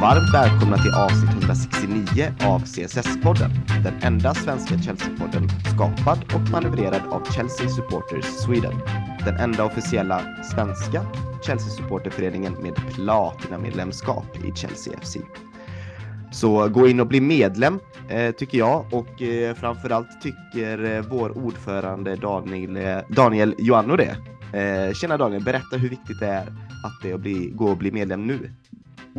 varmt välkomna till avsnitt 169 av CSS-podden. Den enda svenska Chelsea-podden skapad och manövrerad av Chelsea Supporters Sweden. Den enda officiella svenska Chelsea-supporterföreningen med platinamedlemskap i Chelsea FC. Så gå in och bli medlem eh, tycker jag och eh, framförallt tycker eh, vår ordförande Daniel, eh, Daniel Joanno det. Eh, tjena Daniel, berätta hur viktigt det är att det bli, gå och bli medlem nu.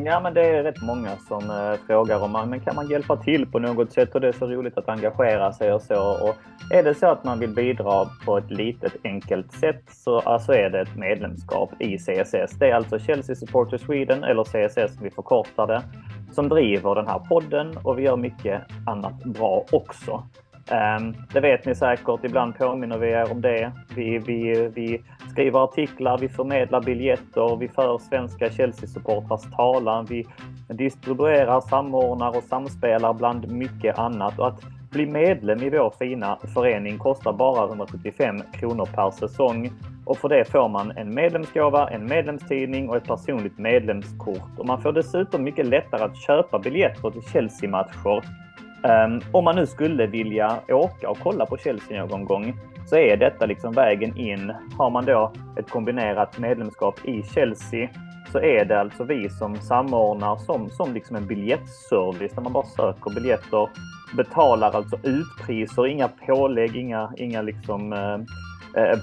Ja, men det är rätt många som eh, frågar om man men kan man hjälpa till på något sätt och det är så roligt att engagera sig och så. Och är det så att man vill bidra på ett litet enkelt sätt så alltså är det ett medlemskap i CSS. Det är alltså Chelsea Supporter Sweden eller CSS som vi förkortar det som driver den här podden och vi gör mycket annat bra också. Ehm, det vet ni säkert, ibland påminner vi er om det. Vi, vi, vi skriver artiklar, vi förmedlar biljetter, vi för svenska Chelsea-supportrars talan, vi distribuerar, samordnar och samspelar bland mycket annat. Och att bli medlem i vår fina förening kostar bara 175 kronor per säsong och för det får man en medlemsgåva, en medlemstidning och ett personligt medlemskort. Och man får dessutom mycket lättare att köpa biljetter till Chelsea-matcher Um, om man nu skulle vilja åka och kolla på Chelsea någon gång så är detta liksom vägen in. Har man då ett kombinerat medlemskap i Chelsea så är det alltså vi som samordnar som, som liksom en biljettservice där man bara söker biljetter, betalar alltså utpriser, inga pålägg, inga, inga liksom eh, eh,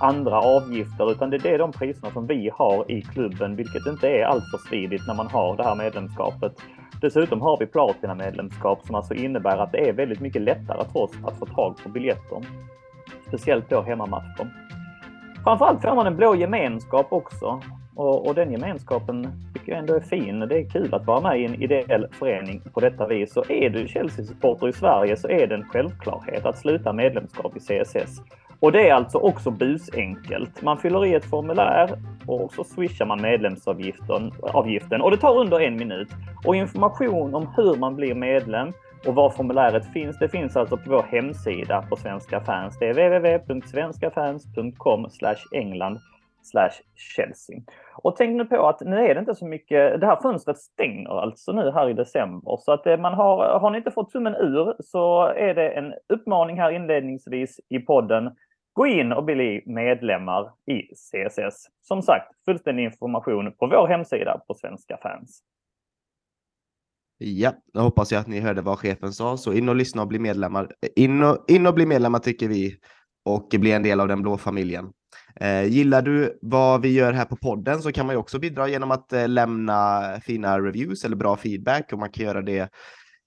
andra avgifter, utan det är de priserna som vi har i klubben, vilket inte är alltför smidigt när man har det här medlemskapet. Dessutom har vi Platina-medlemskap som alltså innebär att det är väldigt mycket lättare för oss att få tag på biljetter. Speciellt då hemmamatcher. Framförallt får man en blå gemenskap också. Och, och, den gemenskapen tycker jag ändå är fin. Det är kul att vara med i en ideell förening på detta vis. Så är du Chelsea-supporter i Sverige så är det en självklarhet att sluta medlemskap i CSS. Och det är alltså också busenkelt. Man fyller i ett formulär och så swishar man medlemsavgiften avgiften, och det tar under en minut. Och information om hur man blir medlem och var formuläret finns, det finns alltså på vår hemsida på Svenska fans. Det är www.svenskafans.com england Chelsea. Och tänk nu på att nu är det inte så mycket, det här fönstret stänger alltså nu här i december. Så att eh, man har, har ni inte fått tummen ur så är det en uppmaning här inledningsvis i podden Gå in och bli medlemmar i CSS. Som sagt, fullständig information på vår hemsida på Svenska fans. Ja, då hoppas jag att ni hörde vad chefen sa, så in och lyssna och bli medlemmar. In och, in och bli medlemmar tycker vi och bli en del av den blå familjen. Eh, gillar du vad vi gör här på podden så kan man ju också bidra genom att eh, lämna fina reviews eller bra feedback och man kan göra det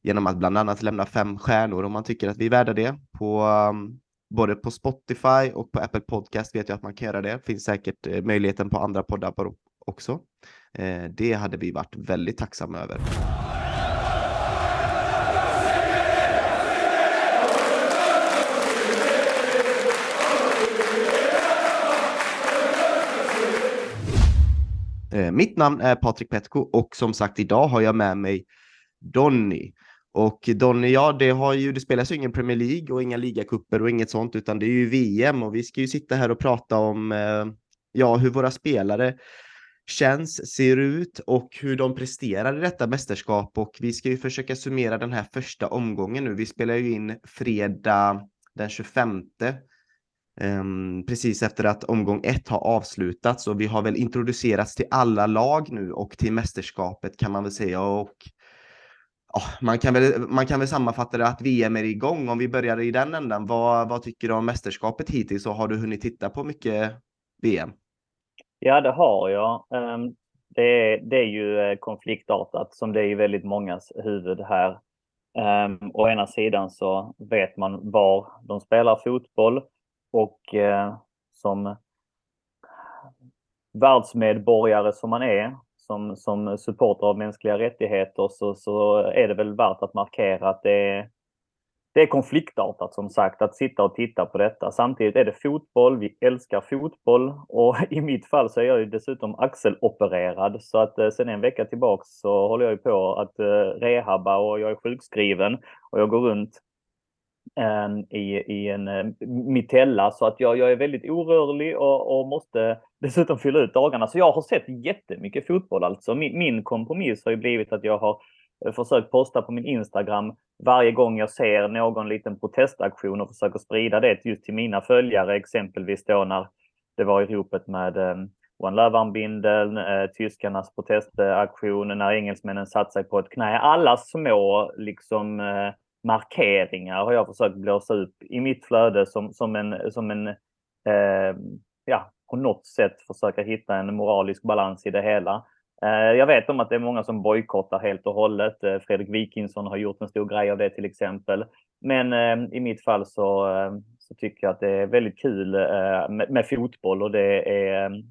genom att bland annat lämna fem stjärnor om man tycker att vi är värda det på um, både på Spotify och på Apple Podcast vet jag att man kan göra det. Finns säkert eh, möjligheten på andra poddar också. Eh, det hade vi varit väldigt tacksamma över. Eh, mitt namn är Patrik Petko och som sagt idag har jag med mig Donny. Och Donny, ja, det, har ju, det spelas ju ingen Premier League och inga ligacuper och inget sånt, utan det är ju VM och vi ska ju sitta här och prata om eh, ja, hur våra spelare känns, ser ut och hur de presterar i detta mästerskap. Och vi ska ju försöka summera den här första omgången nu. Vi spelar ju in fredag den 25 um, ehm, precis efter att omgång ett har avslutats. Och vi har väl introducerats till alla lag nu och till mästerskapet kan man väl säga. Och oh, man, kan väl, man kan väl sammanfatta det att VM är igång. Om vi börjar i den änden, vad, vad tycker du om mästerskapet hittills och har du hunnit titta på mycket VM? Ja, det har jag. Ehm, det är, det är ju eh, konfliktartat som det är i väldigt mångas huvud här. Ehm, å ena sidan så vet man var de spelar fotboll och eh, som världsmedborgare som man är som, som supporter av mänskliga rättigheter så, så är det väl värt att markera att det är, det är konfliktartat som sagt att sitta och titta på detta. Samtidigt är det fotboll, vi älskar fotboll. Och i mitt fall så är jag ju dessutom axelopererad. Så att eh, sen en vecka tillbaks så håller jag ju på att eh, rehabba och jag är sjukskriven. Och jag går runt i, i en eh, mitella så att jag, jag är väldigt orörlig och, och måste dessutom fylla ut dagarna. Så jag har sett jättemycket fotboll alltså. Min, min kompromiss har ju blivit att jag har eh, försökt posta på min Instagram varje gång jag ser någon liten protestaktion och försöker sprida det just till mina följare, exempelvis då när det var i ropet med eh, One Love-armbindeln, eh, tyskarnas protestaktion, när engelsmännen satt sig på ett knä. Alla små liksom eh, markeringar har jag försökt blåsa upp i mitt flöde som, som en, som en eh, ja, på något sätt försöka hitta en moralisk balans i det hela. Eh, jag vet om att det är många som bojkottar helt och hållet. Eh, Fredrik Wikingsson har gjort en stor grej av det till exempel. Men eh, i mitt fall så, eh, så tycker jag att det är väldigt kul med, med fotboll och det är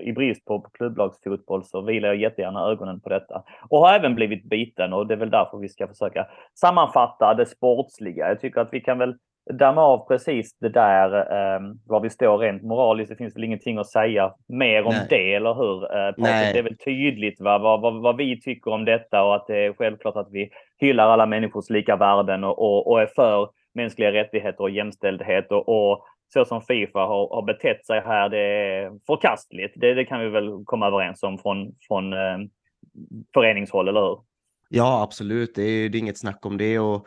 i brist på, på klubblagsfotboll så vilar jag jättegärna ögonen på detta. Och har även blivit biten och det är väl därför vi ska försöka sammanfatta det sportsliga. Jag tycker att vi kan väl damma av precis det där eh, var vi står rent moraliskt. Det finns väl ingenting att säga mer om Nej. det, eller hur? Eh, det är väl tydligt va? Vad, vad, vad, vi tycker om detta och att det är självklart att vi hyllar alla människors lika värden och, och, och är för mänskliga rättigheter och jämställdhet och, och så som Fifa har, har betett sig här, det är förkastligt. Det, det kan vi väl komma överens om från, från eh, föreningshåll, eller hur? Ja, absolut. Det är, det är inget snack om det. Och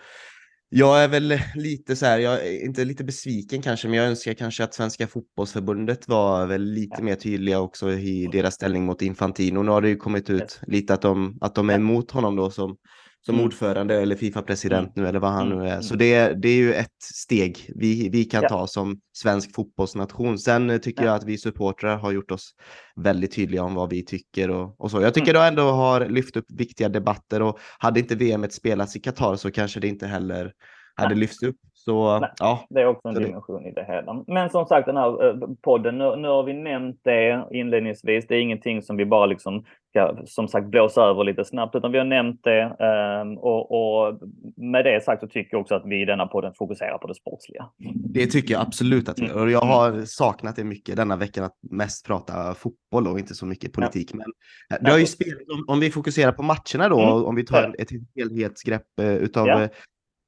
jag är väl lite så här, jag är inte lite besviken kanske, men jag önskar kanske att Svenska fotbollsförbundet var väl lite ja. mer tydliga också i deras ställning mot Infantino. Nu har det ju kommit ut lite att de, att de är emot honom då som som mm. ordförande eller Fifa-president mm. nu eller vad han mm. nu är. Så mm. det, det är ju ett steg vi, vi kan ja. ta som svensk fotbollsnation. Sen eh, tycker ja. jag att vi supportrar har gjort oss väldigt tydliga om vad vi tycker och, och så. Jag tycker mm. då ändå har lyft upp viktiga debatter och hade inte VM spelats i Qatar så kanske det inte heller hade lyfts upp. Så, Nej, ja, det är också en dimension det... i det hela. Men som sagt, den här eh, podden, nu, nu har vi nämnt det inledningsvis. Det är ingenting som vi bara liksom ska, som sagt, blåsa över lite snabbt, utan vi har nämnt det. Um, och, och, med det sagt så tycker jag också att vi i denna podden fokuserar på det sportsliga. Det tycker jag absolut att vi gör. Och jag har saknat det mycket denna veckan, att mest prata fotboll och inte så mycket politik. Men eh, det har ju spelat, om, vi fokuserar på matcherna då, mm. om vi tar ett helhetsgrepp uh, utav ja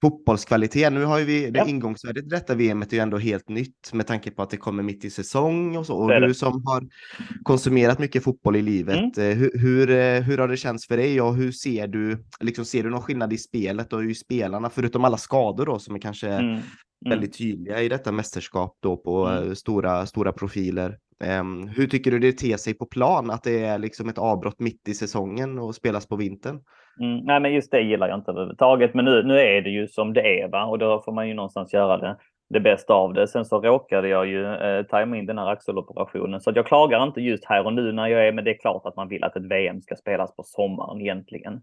fotbollskvalitet. Nu har ju vi, det ja. ingångsvärdet i detta VM är ju ändå helt nytt med tanke på att det kommer mitt i säsong och så. Och du som har konsumerat mycket fotboll i livet, mm. Eh, hur, hur, eh, hur, har det känts för dig och hur ser du, liksom ser du någon skillnad i spelet och i spelarna, förutom alla skador då som är kanske mm. Mm. väldigt tydliga i detta mästerskap då på mm. Eh, stora, stora profiler. Um, hur tycker du det ter sig på plan att det är liksom ett avbrott mitt i säsongen och spelas på vintern? Mm, nej, men just det gillar jag inte överhuvudtaget. Men nu, nu är det ju som det är va? och då får man ju någonstans göra det, det bästa av det. Sen så råkade jag ju eh, tajma in den här axeloperationen så att jag klagar inte just här och nu när jag är, men det är klart att man vill att ett VM ska spelas på sommaren egentligen.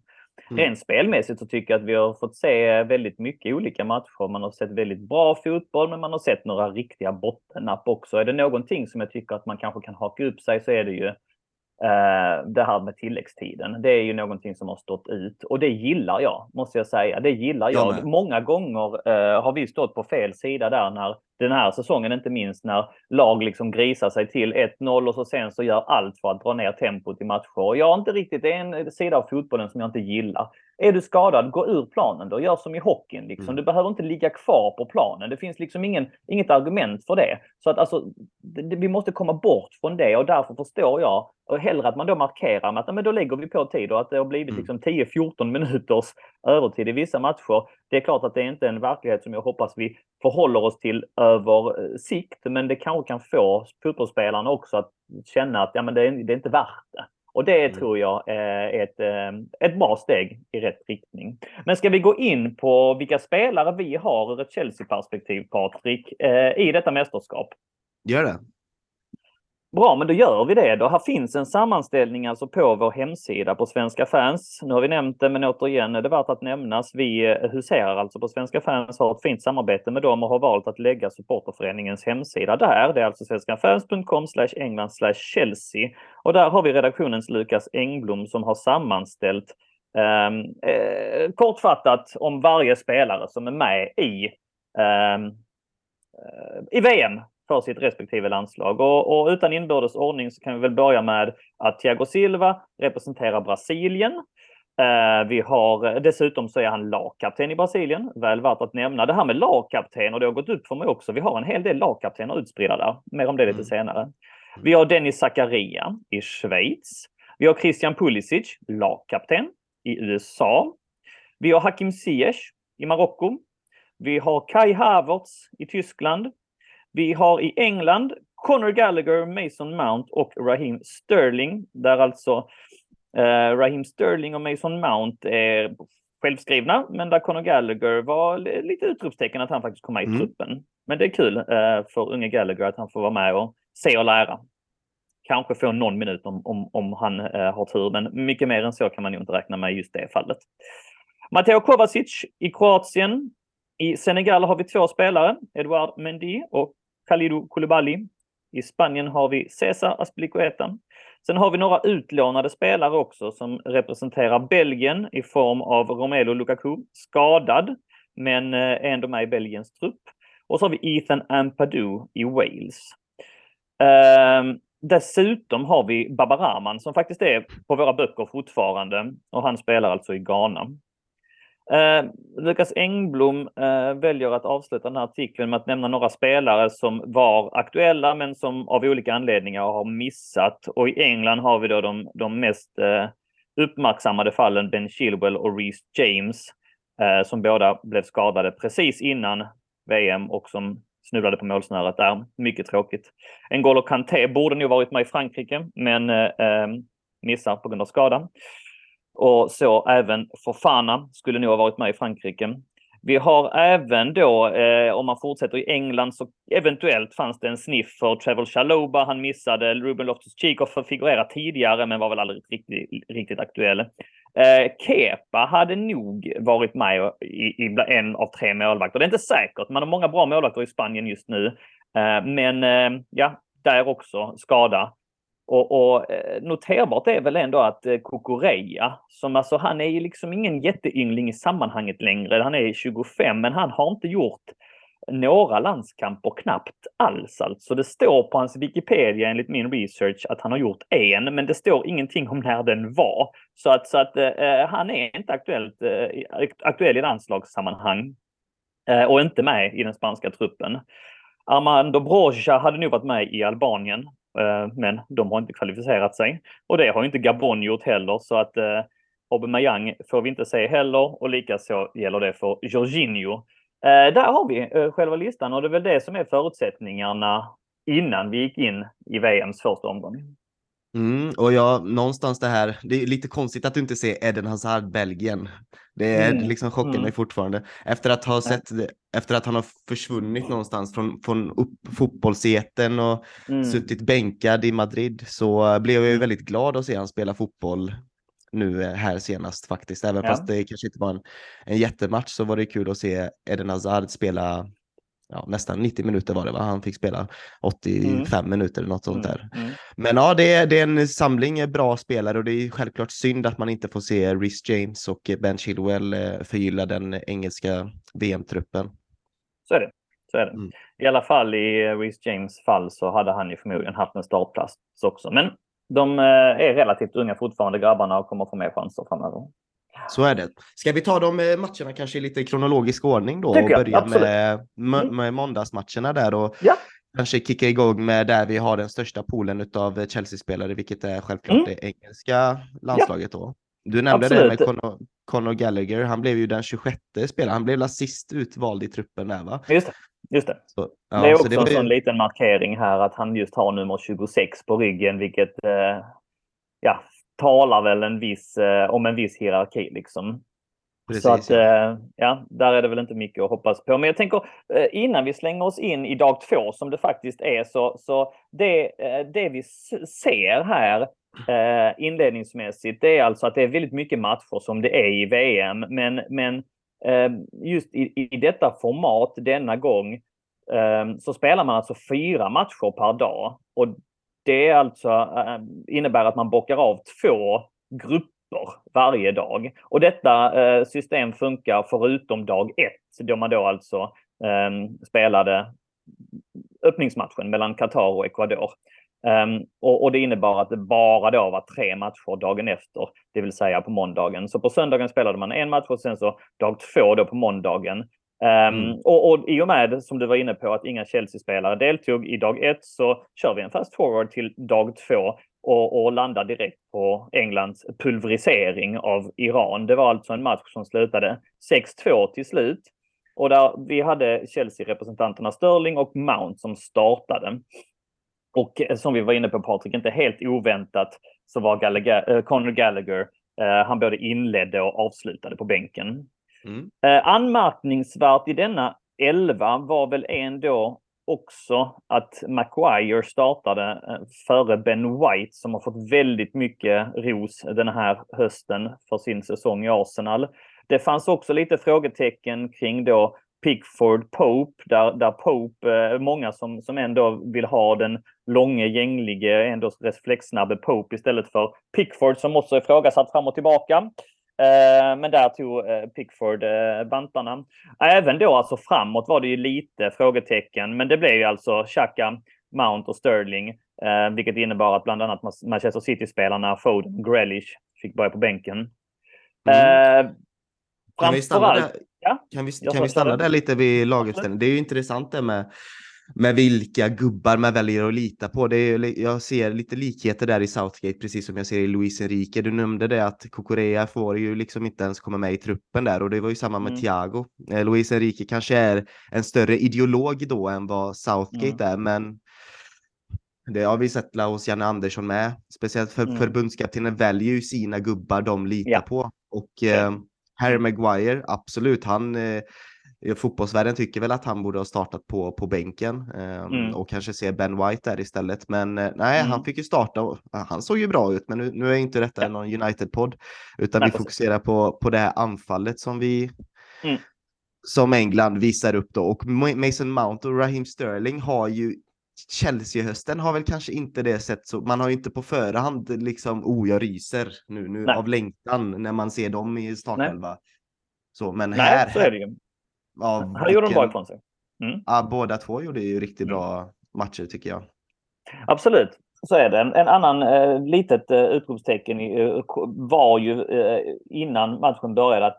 Mm. Rent spelmässigt så tycker jag att vi har fått se väldigt mycket olika matcher. Man har sett väldigt bra fotboll, men man har sett några riktiga bottennapp också. Är det någonting som jag tycker att man kanske kan haka upp sig så är det ju det här med tilläggstiden. Det är ju någonting som har stått ut och det gillar jag, måste jag säga. Det gillar jag. jag Många gånger uh, har vi stått på fel sida där när den här säsongen, inte minst när lag liksom grisar sig till 1-0 och så sen så gör allt för att dra ner tempot i matcher. Jag har inte riktigt, det är en sida av fotbollen som jag inte gillar. Är du skadad, gå ur planen då. Gör som i hockeyn. Liksom. Mm. Du behöver inte ligga kvar på planen. Det finns liksom ingen, inget argument för det. Så att alltså, det, vi måste komma bort från det och därför förstår jag och hellre att man då markerar med att men då lägger vi på tid och att det har blivit mm. liksom 10-14 minuters övertid i vissa matcher. Det är klart att det är inte en verklighet som jag hoppas vi förhåller oss till över eh, sikt, men det kanske kan få fotbollsspelarna också att känna att ja, men det, är, det är inte värt det. Och det mm. tror jag är ett, eh, ett bra steg i rätt riktning. Men ska vi gå in på vilka spelare vi har ur ett Chelsea-perspektiv, Patrik, eh, i detta mästerskap? Gör det. Bra, men då gör vi det då. Här finns en sammanställning alltså på vår hemsida på Svenska fans. Nu har vi nämnt det, men återigen är det värt att nämnas. Vi eh, huserar alltså på Svenska fans, har ett fint samarbete med dem och har valt att lägga supporterföreningens hemsida där. Det är alltså svenskafans.com England Chelsea. Och där har vi redaktionens Lukas Engblom som har sammanställt ehm, eh, kortfattat om varje spelare som är med i, ehm, eh, i VM för sitt respektive landslag. Och, och, utan inbördes ordning så kan vi väl börja med att Thiago Silva representerar Brasilien. Uh, vi har, dessutom så är han lagkapten i Brasilien, väl värt att nämna. Det här med lagkapten, och det har gått upp för mig också, vi har en hel del lagkaptener utspridda där. Mer om det lite mm. senare. Vi har Dennis Zakaria i Schweiz. Vi har Christian Pulisic, lagkapten i USA. Vi har Hakim Ziyech i Marocko. Vi har Kai Havertz i Tyskland. Vi har i England Conor Gallagher, Mason Mount och Raheem Sterling. Där alltså eh, Raheem Sterling och Mason Mount är självskrivna, men där Conor Gallagher var lite utropstecken att han faktiskt kom med i mm. truppen. Men det är kul eh, för unge Gallagher att han får vara med och se och lära. Kanske få någon minut om, om, om han eh, har tur, men mycket mer än så kan man ju inte räkna med just det fallet. Matteo Kovacic i Kroatien. I Senegal har vi två spelare, Eduard Mendy och Kalidou Koulibaly. I Spanien har vi Cesar Azpilicueta. Sen har vi några utlånade spelare också som representerar Belgien i form av Romelu Lukaku, skadad, men är ändå med i Belgiens trupp. Och så har vi Ethan Ampadu i Wales. Um, dessutom har vi Babaraman som faktiskt är på våra böcker fortfarande och han spelar alltså i Ghana. Eh, Lukas Engblom eh, väljer att avsluta den här artikeln med att nämna några spelare som var aktuella men som av olika anledningar har missat. Och i England har vi då de, de mest eh, uppmärksammade fallen Ben Chilwell och Reece James eh, som båda blev skadade precis innan VM och som snubblade på målsnöret där. Mycket tråkigt. N'Golo Kanté borde nog varit med i Frankrike men eh, eh missar på grund av skada. Och så även Fofana skulle nog ha varit med i Frankrike. Vi har även då, eh, om man fortsätter i England, så eventuellt fanns det en sniff för Trevor Chaloba. Han missade. Ruben Loftus-Cheek och figurera tidigare, men var väl aldrig riktigt, riktigt aktuell. Eh, Kepa hade nog varit med i, i en av tre målvakter. Det är inte säkert. Man har många bra målvakter i Spanien just nu. Eh, men eh, ja, där också skada. Och, och eh, noterbart är väl ändå att eh, Kukureya, som alltså han är ju liksom ingen jätteyngling i sammanhanget längre. Han är 25, men han har inte gjort några landskamper knappt alls alltså. Det står på hans Wikipedia enligt min research att han har gjort en, men det står ingenting om när den var. Så att, så att eh, eh han är inte aktuellt, eh, aktuell i landslagssammanhang eh, och inte med i den spanska truppen. Armando Broja hade nog varit med i Albanien Eh, men de har inte kvalificerat sig. Och det har inte Gabon gjort heller, så att eh, Aubameyang får vi inte se heller och likaså gäller det för Jorginho. Eh, där har vi eh, själva listan och det är väl det som är förutsättningarna innan vi gick in i VMs första omgång. Mm, och jag, någonstans det här, det är lite konstigt att du inte ser Eden Hazard Belgien. Det är mm. liksom chockar mm. mig fortfarande. Efter att ha sett, efter att han har försvunnit någonstans från, från upp fotbollseten och mm. suttit bänkad i Madrid så blev jag ju mm. väldigt glad att se han spela fotboll nu eh, här senast faktiskt. Även ja. fast det kanske inte var en, en jättematch så var det kul att se Eden Hazard spela ja, nästan 90 minuter var det va? Han fick spela 85 mm. minuter eller något sånt mm, där. Mm. Men ja, det är, det är en samling bra spelare och det är självklart synd att man inte får se Rhys James och Ben Chilwell eh, förgylla den engelska VM-truppen. Så är det. Så är det. Mm. I alla fall i Rhys James fall så hade han ju förmodligen haft en startplats också. Men de eh, är relativt unga fortfarande grabbarna och kommer få mer chanser framöver. Så är det. Ska vi ta de eh, matcherna kanske i lite kronologisk ordning då och börja med, mm. med måndagsmatcherna där och ja. kanske kicka igång med där vi har den största poolen av Chelsea-spelare, vilket är självklart mm. det engelska landslaget då. Du nämnde Absolut. det med Conor, Conor Gallagher, han blev ju den 26 spelaren, han blev väl sist utvald i truppen där va? Just det. Just det. Så, ja, det är också det en sån liten markering här att han just har nummer 26 på ryggen, vilket eh, ja, talar väl en viss, eh, om en viss hierarki liksom. Precis, så att, ja. Eh, ja, där är det väl inte mycket att hoppas på. Men jag tänker eh, innan vi slänger oss in i dag två som det faktiskt är så, så det, det vi ser här inledningsmässigt det är alltså att det är väldigt mycket matcher som det är i VM. Men, men just i, i detta format denna gång så spelar man alltså fyra matcher per dag. Och det är alltså, äh, innebär att man bockar av två grupper varje dag. Och detta äh, system funkar förutom dag ett, då man då alltså äh, spelade öppningsmatchen mellan Qatar och Ecuador. Um, och, och, det innebar att det bara då var tre matcher dagen efter, det vill säga på måndagen. Så på söndagen spelade man en match och sen så dag två då på måndagen. Um, och, och i och med, som du var inne på, att inga Chelsea-spelare deltog i dag ett så kör vi en fast forward till dag två och, och landar direkt på Englands pulverisering av Iran. Det var alltså en match som slutade 6-2 till slut. Och där vi hade Chelsea-representanterna Sterling och Mount som startade. Och eh, som vi var inne på Patrik, inte helt oväntat så var Gallagher, äh, Conor Gallagher, äh, han både inledde och avslutade på bänken. Mm. Eh, anmärkningsvärt i denna elva var väl ändå också att Maguire startade eh, före Ben White som har fått väldigt mycket ros den här hösten för sin säsong i Arsenal. Det fanns också lite frågetecken kring då Pickford Pope, där, där Pope, eh, många som, som ändå vill ha den långe, gänglige, ändå reflexsnabbe Pope istället för Pickford som också är ifrågasatt fram och tillbaka. Eh, men där tog eh, Pickford eh, bantarna. Även då alltså framåt var det ju lite frågetecken, men det blev ju alltså Xhaka, Mount och Sterling, eh, vilket innebar att bland annat Manchester City-spelarna Foden, Grealish fick börja på bänken. Mm. Eh, kan vi stanna där, ja? kan vi, kan vi stanna där lite vid laguppställningen? Det är ju intressant det med, med vilka gubbar man väljer att lita på. Det är, jag ser lite likheter där i Southgate, precis som jag ser i Luis Enrique. Du nämnde det att Kokorea får ju liksom inte ens komma med i truppen där och det var ju samma med mm. Thiago. Eh, Luis Enrique kanske är en större ideolog då än vad Southgate mm. är, men det har vi sett hos Janne Andersson med. Speciellt för mm. förbundskaptenen väljer ju sina gubbar de litar ja. på. Och eh, Harry Maguire, absolut. Han, eh, fotbollsvärlden tycker väl att han borde ha startat på, på bänken eh, mm. och kanske se Ben White där istället. Men eh, nej, mm. han fick ju starta och han såg ju bra ut. Men nu, nu är inte detta ja. någon United-podd, utan nej, vi fokuserar på, på det här anfallet som vi mm. som England visar upp då. Och Mason Mount och Raheem Sterling har ju Chelsea-hösten har väl kanske inte det sett så. Man har ju inte på förhand liksom, oh jag ryser nu, nu av längtan när man ser dem i startelva. Så, men Nej, här. så är det ju. Ja, här gjorde de bra ifrån sig. Mm. Ja, båda två gjorde ju riktigt mm. bra matcher tycker jag. Absolut, så är det. En, en annan eh, litet eh, utropstecken eh, var ju eh, innan matchen började att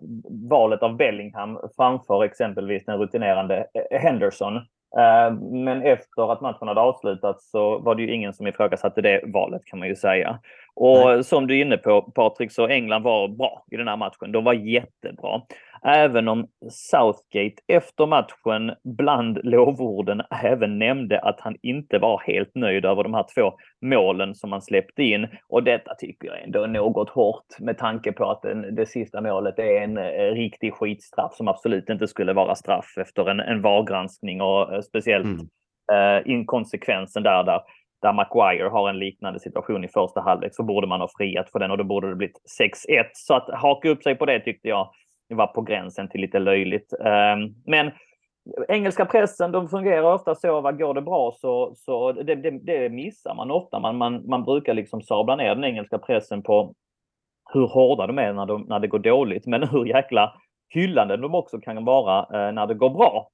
valet av Bellingham framför exempelvis den rutinerande eh, Henderson Eh, men efter att matchen hade avslutats så var det ju ingen som ifrågasatte det valet kan man ju säga. Och Nej. som du är inne på Patrik, så England var bra i den här matchen. De var jättebra. Även om Southgate efter matchen bland lovorden även nämnde att han inte var helt nöjd över de här två målen som han släppte in. Och detta tycker jag ändå är något hårt med tanke på att den, det sista målet är en eh, riktig skitstraff som absolut inte skulle vara straff efter en, en VAR-granskning och eh, speciellt mm. eh, inkonsekvensen där, där där Maguire har en liknande situation i första halvlek så borde man ha friat för den och då borde det blivit 6-1. Så att haka upp sig på det tyckte jag var på gränsen till lite löjligt. Ehm, men engelska pressen, de fungerar ofta så, vad går det bra så, så det, det, det missar man ofta. Man, man, man brukar liksom sabla ner den engelska pressen på hur hårda de är när, de, när det går dåligt, men hur jäkla hyllande de också kan vara eh, när det går bra.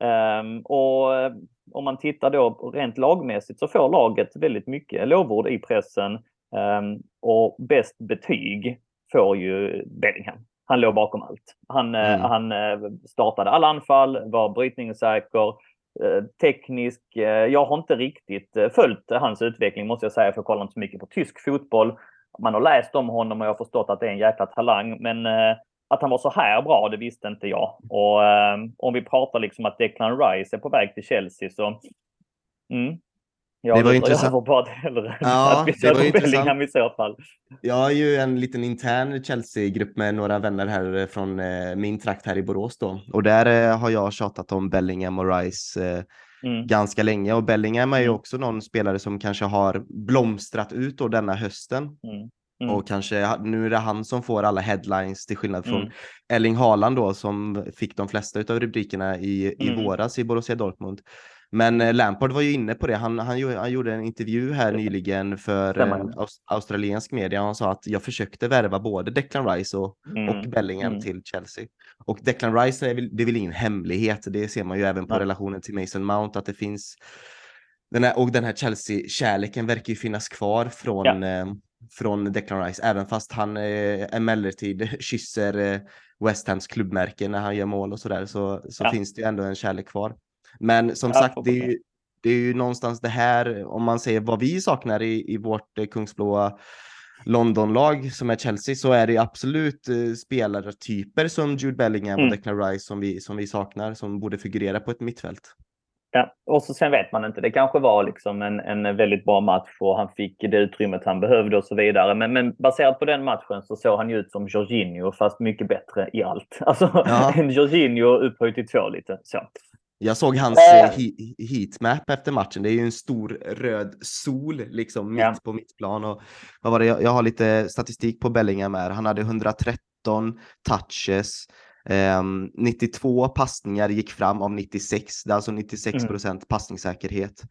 Ehm, och eh, om man tittar då rent lagmässigt så får laget väldigt mycket lovord i pressen ehm, och bäst betyg får ju Bellingham. Han låg bakom allt. Han, eh, mm. han eh, startade alla anfall, var brytningssäker, teknisk. Jag har inte riktigt följt hans utveckling måste jag säga, för jag kollar inte så mycket på tysk fotboll. Man har läst om honom och jag har förstått att det är en jäkla talang, men att han var så här bra, det visste inte jag. Och eh, om vi pratar liksom att Declan Rice är på väg till Chelsea så... Mm, jag det var intressant. Det hellre. Ja, att vi det var intressant. i så fall. Jag har ju en liten intern Chelsea-grupp med några vänner här från eh, min trakt här i Borås då. Och där eh, har jag tjatat om Bellingham och Rice eh, mm. ganska länge. Och Bellingham är ju mm. också någon spelare som kanske har blomstrat ut då denna hösten. Mm. Mm. Och kanske nu är det han som får alla headlines till skillnad från mm. Erling Haaland då som fick de flesta av rubrikerna i, i mm. våras i Borussia Dortmund. Men eh, Lampard var ju inne på det. Han, han, han gjorde en intervju här nyligen för en australiensk media. Han sa att jag försökte värva både Declan Rice och, mm. och Bellingham mm. till Chelsea. Och Declan Rice, är väl, det är väl ingen hemlighet. Det ser man ju även på ja. relationen till Mason Mount, att det finns den här, och den här Chelsea-kärleken verkar ju finnas kvar från, ja. eh, från Declan Rice, även fast han eh, emellertid kysser eh, West Hams klubbmärke när han gör mål och sådär så, så ja. finns det ju ändå en kärlek kvar. Men som ja, sagt, det är, ju, det är ju någonstans det här, om man säger vad vi saknar i, i vårt eh, kungsblåa Londonlag som är Chelsea så är det absolut eh, spelartyper som Jude Bellingham mm. och Declan Rice som vi, som vi saknar som borde figurera på ett mittfält. Ja, och så sen vet man inte. Det kanske var liksom en, en väldigt bra match och han fick det utrymmet han behövde och så vidare. Men, men baserat på den matchen så såg han ju ut som Jorginho fast mycket bättre i allt. Alltså ja. en Jorginho upphöjt till två lite så. Jag såg hans äh, heatmap efter matchen. Det är ju en stor röd sol liksom mitt ja. på mitt plan. Och vad var det? Jag, jag har lite statistik på Bellingham här. Han hade 113 touches. Um, 92 passningar gick fram av 96, det är alltså 96 procent mm. passningssäkerhet.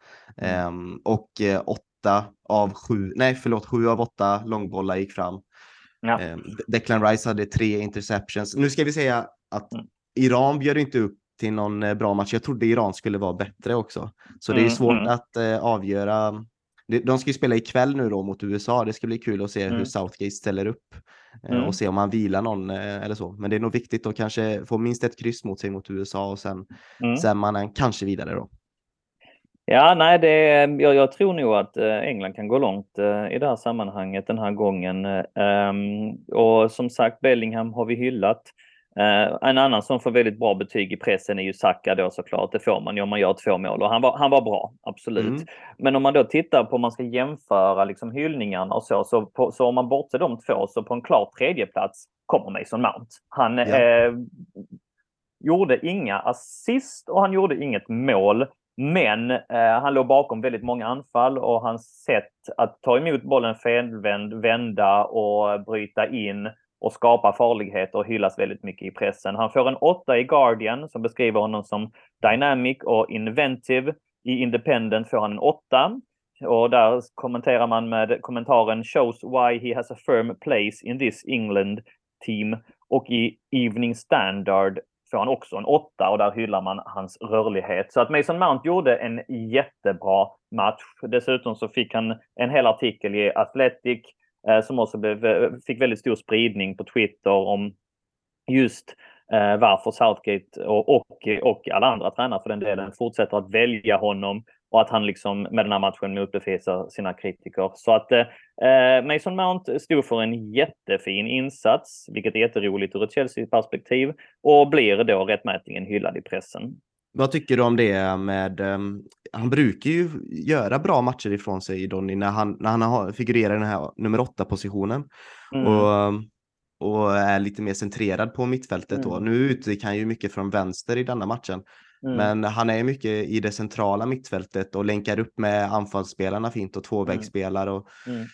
Um, och uh, 8 av 7, nej förlåt, 7 av 8 långbollar gick fram. Ja. Um, Declan Rice hade tre interceptions. Nu ska vi säga att mm. Iran bjöd inte upp till någon eh, bra match. Jag trodde Iran skulle vara bättre också. Så det är mm, svårt mm. att uh, avgöra. De ska ju spela ikväll nu då mot USA. Det ska bli kul att se mm. hur Southgate ställer upp uh, och se om han vilar någon uh, eller så. Men det är nog viktigt att kanske få minst ett kryss mot sig mot USA och sen, mm. sen man kanske vidare då. Ja, nej, det, jag, jag, tror nog att England kan gå långt i det här sammanhanget den här gången. Um, och som sagt, Bellingham har vi hyllat. Uh, en annan som får väldigt bra betyg i pressen är ju Saka då såklart. Det får man ju om man gör två mål och han var, han var bra, absolut. Mm. Men om man då tittar på om man ska jämföra liksom hyllningarna och så, så, på, så om man bortser de två så på en klar tredjeplats kommer Mason Mount. Han ja. eh, gjorde inga assist och han gjorde inget mål. Men eh, han låg bakom väldigt många anfall och hans sätt att ta emot bollen felvänd, vända och bryta in och skapar farligheter och hyllas väldigt mycket i pressen. Han får en åtta i Guardian som beskriver honom som dynamic och inventive. I Independent får han en åtta. Och där kommenterar man med kommentaren shows why he has a firm place in this England team. Och i Evening Standard får han också en åtta och där hyllar man hans rörlighet. Så att Mason Mount gjorde en jättebra match. Dessutom så fick han en hel artikel i Athletic Eh, som också blev, fick väldigt stor spridning på Twitter om just eh, varför Southgate och, och, och alla andra tränare för den delen fortsätter att välja honom och att han liksom med den här matchen motbevisar sina kritiker. Så att eh, Mason Mount stod för en jättefin insats, vilket är jätteroligt ur ett Chelsea-perspektiv och blir då rättmätningen hyllad i pressen. Vad tycker du om det med, um, han brukar ju göra bra matcher ifrån sig Donny när han, när han har, figurerar i den här nummer åtta positionen. Mm. Och, och är lite mer centrerad på mittfältet mm. då. Nu utgick han ju mycket från vänster i denna matchen. Mm. Men han är mycket i det centrala mittfältet och länkar upp med anfallsspelarna fint och tvåvägsspelar. Och mm.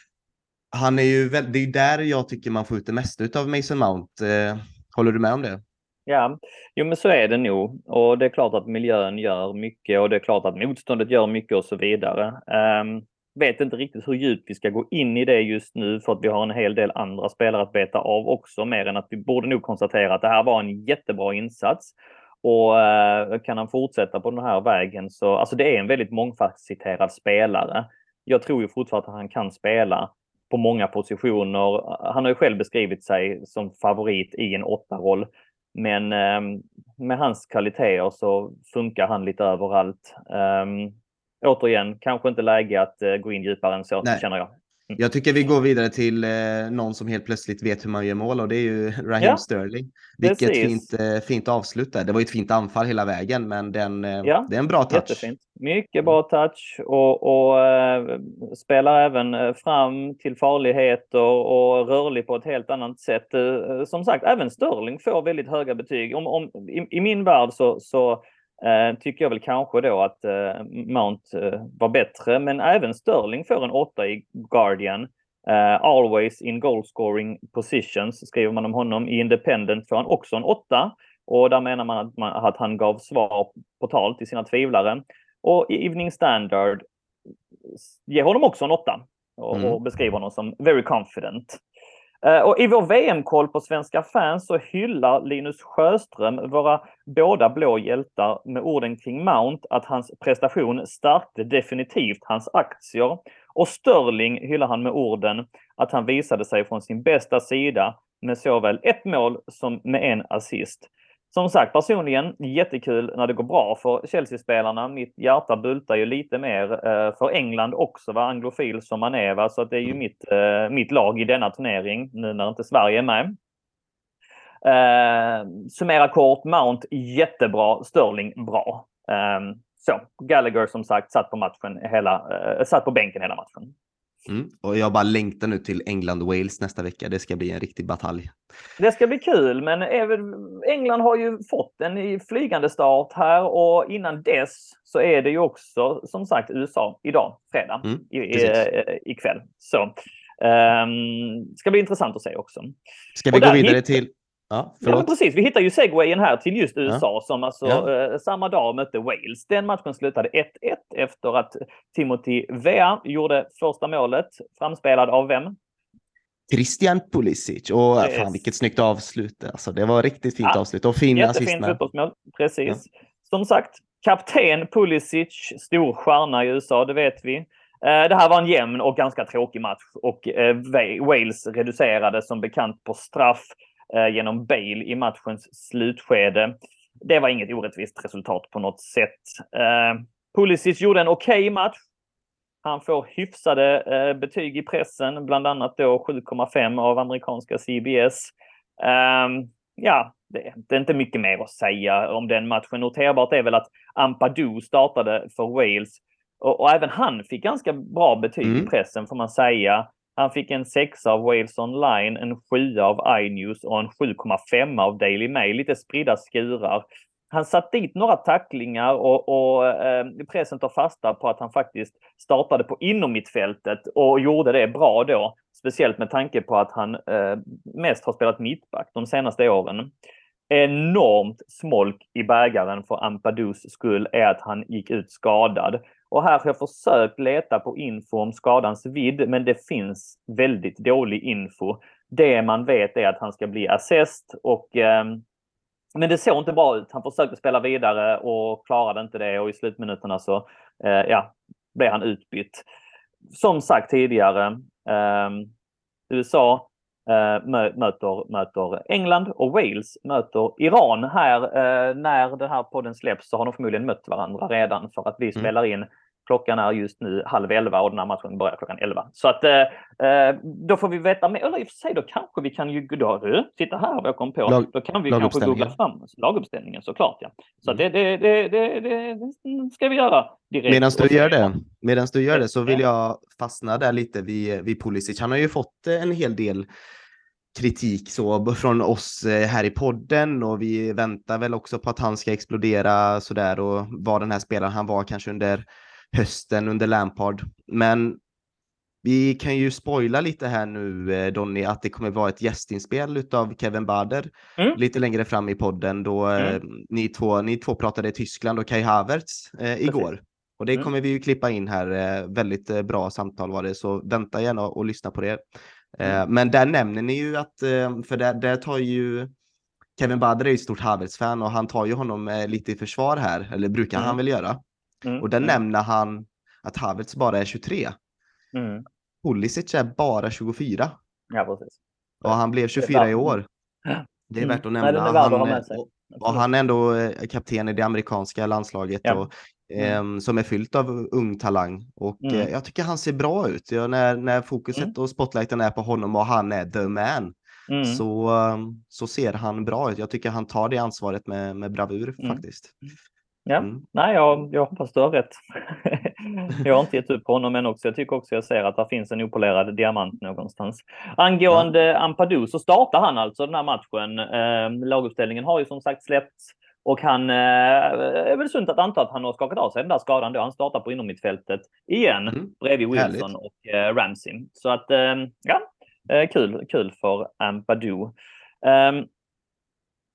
Han är ju, det är ju där jag tycker man får ut det mesta av Mason Mount. Eh, håller du med om det? Ja, jo men så är det nog. Och det är klart att miljön gör mycket och det är klart att motståndet gör mycket och så vidare. Um, vet inte riktigt hur djupt vi ska gå in i det just nu för att vi har en hel del andra spelare att beta av också, mer än att vi borde nog konstatera att det här var en jättebra insats. Och uh, kan han fortsätta på den här vägen så, alltså det är en väldigt mångfacetterad spelare. Jag tror ju fortfarande att han kan spela på många positioner. Han har ju själv beskrivit sig som favorit i en åtta-roll. Men eh, med hans kvaliteter så funkar han lite överallt. Um, återigen, kanske inte läge att uh, gå in djupare än så, Nej. känner jag. Jag tycker vi går vidare till eh, någon som helt plötsligt vet hur man gör mål och det är ju Raheem ja, Sterling. Vilket fint, eh, fint avslut där. Det var ett fint anfall hela vägen, men den, eh, ja, det är en bra touch. Jättefint. Mycket bra touch och, och eh, spelar även eh, fram till farligheter och rörlig på ett helt annat sätt. Eh, som sagt, även Sterling får väldigt höga betyg. Om, om, i, I min värld så, så tycker jag väl kanske då att eh, Mount eh, var bättre, men även Sterling får en åtta i Guardian. Always in goal scoring positions skriver man om honom. I Independent får han också en åtta och där menar man att, man att, han gav svar på tal till sina tvivlare. Och i Evening Standard ger honom också en åtta och, mm. och beskriver honom som very confident. Eh, och I vår VM-koll på Svenska fans så hyllar Linus Sjöström våra båda blå hjältar med orden kring Mount att hans prestation stärkte definitivt hans aktier. Och Sterling hyllar han med orden att han visade sig från sin bästa sida med såväl ett mål som med en assist. Som sagt, personligen jättekul när det går bra för Chelsea-spelarna. Mitt hjärta bultar ju lite mer eh, för England också, va? anglofil som man är. Va? Så att det är ju mitt, eh, mitt lag i denna turnering, nu när inte Sverige är med. Eh, summera kort, Mount jättebra, Sterling bra. Eh, så, Gallagher som sagt satt på matchen hela, eh, satt på bänken hela matchen. Mm. Och jag bara längtar nu till England-Wales nästa vecka. Det ska bli en riktig batalj. Det ska bli kul, men England har ju fått en flygande start här och innan dess så är det ju också som sagt USA idag, fredag, mm, i, i, ikväll. Så um, ska bli intressant att se också. Ska vi gå vidare till Ja, ja precis. Vi hittar ju segwayen här till just USA ja. som alltså ja. eh, samma dag mötte Wales. Den matchen slutade 1-1 efter att Timothy Vea gjorde första målet, framspelad av vem? Christian Pulisic. Och yes. fan vilket snyggt avslut. Alltså, det var riktigt fint avslut och fin assist fotbollsmål. Precis. Som sagt, kapten Pulisic, stor stjärna i USA, det vet vi. Eh, det här var en jämn och ganska tråkig match och eh, Wales reducerade som bekant på straff genom Bale i matchens slutskede. Det var inget orättvist resultat på något sätt. Eh, Pulisic gjorde en okej okay match. Han får hyfsade eh, betyg i pressen, bland annat då 7,5 av amerikanska CBS. Ehm, ja, det, det, är inte mycket mer att säga om den matchen. Noterbart är väl att Ampadu startade för Wales och, och även han fick ganska bra betyg mm. i pressen får man säga. Han fick en sexa av Wales Online, en sjua av iNews och en 7,5 av Daily Mail. Lite spridda skurar. Han satt dit några tacklingar och, och eh, pressen tar fasta på att han faktiskt startade på inommittfältet och gjorde det bra då. Speciellt med tanke på att han eh, mest har spelat mittback de senaste åren. Enormt smolk i bägaren för Ampadus skull är att han gick ut skadad. Och här har jag försökt leta på info om skadans vidd, men det finns väldigt dålig info. Det man vet är att han ska bli assist och eh, men det såg inte bra ut. Han försökte spela vidare och klarade inte det och i slutminuterna så eh, ja, blev han utbytt. Som sagt tidigare, eh, USA möter, möter England och Wales möter Iran. Här, eh, när den här podden släpps så har de förmodligen mött varandra redan för att vi mm. spelar in Klockan är just nu halv elva och den här matchen börjar klockan elva. Så att eh, eh då får vi veta mer. Eller i och för sig, då kanske vi kan ju, då, titta här vad jag kom på. Lag, då kan vi kanske googla fram laguppställningen såklart. Ja. Så mm. det, det, det, det, ska vi göra direkt. Medan du gör det, medans du gör det så vill jag fastna där lite vid, vid Pulisic. Han har ju fått en hel del kritik så från oss eh, här i podden och vi väntar väl också på att han ska explodera sådär och vara den här spelaren han var kanske under hösten under Lampard. Men vi kan ju spoila lite här nu eh, Donny att det kommer vara ett gästinspel utav Kevin Bader mm. lite längre fram i podden då eh, mm. ni, två, ni två pratade Tyskland och Kai Havertz eh, igår. Och det mm. kommer vi ju klippa in här. Eh, väldigt eh, bra samtal var det, så vänta gärna och lyssna på det. Eh, mm. Men där nämner ni ju att, för där, där tar ju Kevin Bader är ju ett stort Havertz-fan och han tar ju honom lite i försvar här, eller brukar han mm. väl göra. Mm. Och där mm. nämner han att Havertz bara är 23. Mm. Pulisic är bara 24. Ja, precis. Och han blev 24 i år. Det är mm. värt att nämna. Nej, han, och, och han är ändå eh, kapten i det amerikanska landslaget ja. och, eh, som är fyllt av ung talang. Och mm. eh, jag tycker han ser bra ut. Ja, när, när fokuset mm. och spotlighten är på honom och han är the man. Mm. Så, ehm, så ser han bra ut. Jag tycker han tar det ansvaret med, med bravur faktiskt. Ja, mm. nej, jag, jag hoppas du har rätt. jag har inte gett upp på honom än också. Jag tycker också jag ser att det finns en opolerad diamant någonstans. Angående ja. Ampadu så startar han alltså den här matchen. Eh, laguppställningen har ju som sagt släppts och han eh, är väl sunt att anta att han har skakat av sig den där skadan då. Han startar på innermittfältet igen mm. bredvid Wilson Härligt. och eh, Ramsey. Så att eh, ja, kul, kul för Ampadu. Ehm,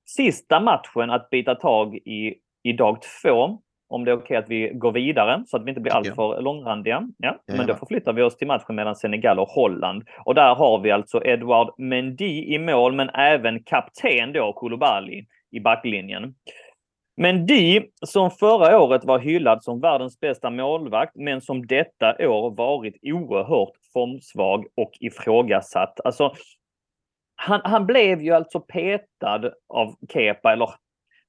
sista matchen att bita tag i i dag två om det är okej okay att vi går vidare så att vi inte blir alltför långrandiga. Ja, ja, men då förflyttar vi oss till matchen mellan Senegal och Holland. Och där har vi alltså Edouard Mendy i mål, men även kapten då, Koulibaly, i backlinjen. Mendy, som förra året var hyllad som världens bästa målvakt, men som detta år varit oerhört formsvag och ifrågasatt. Alltså, han, han blev ju alltså petad av Kepa, eller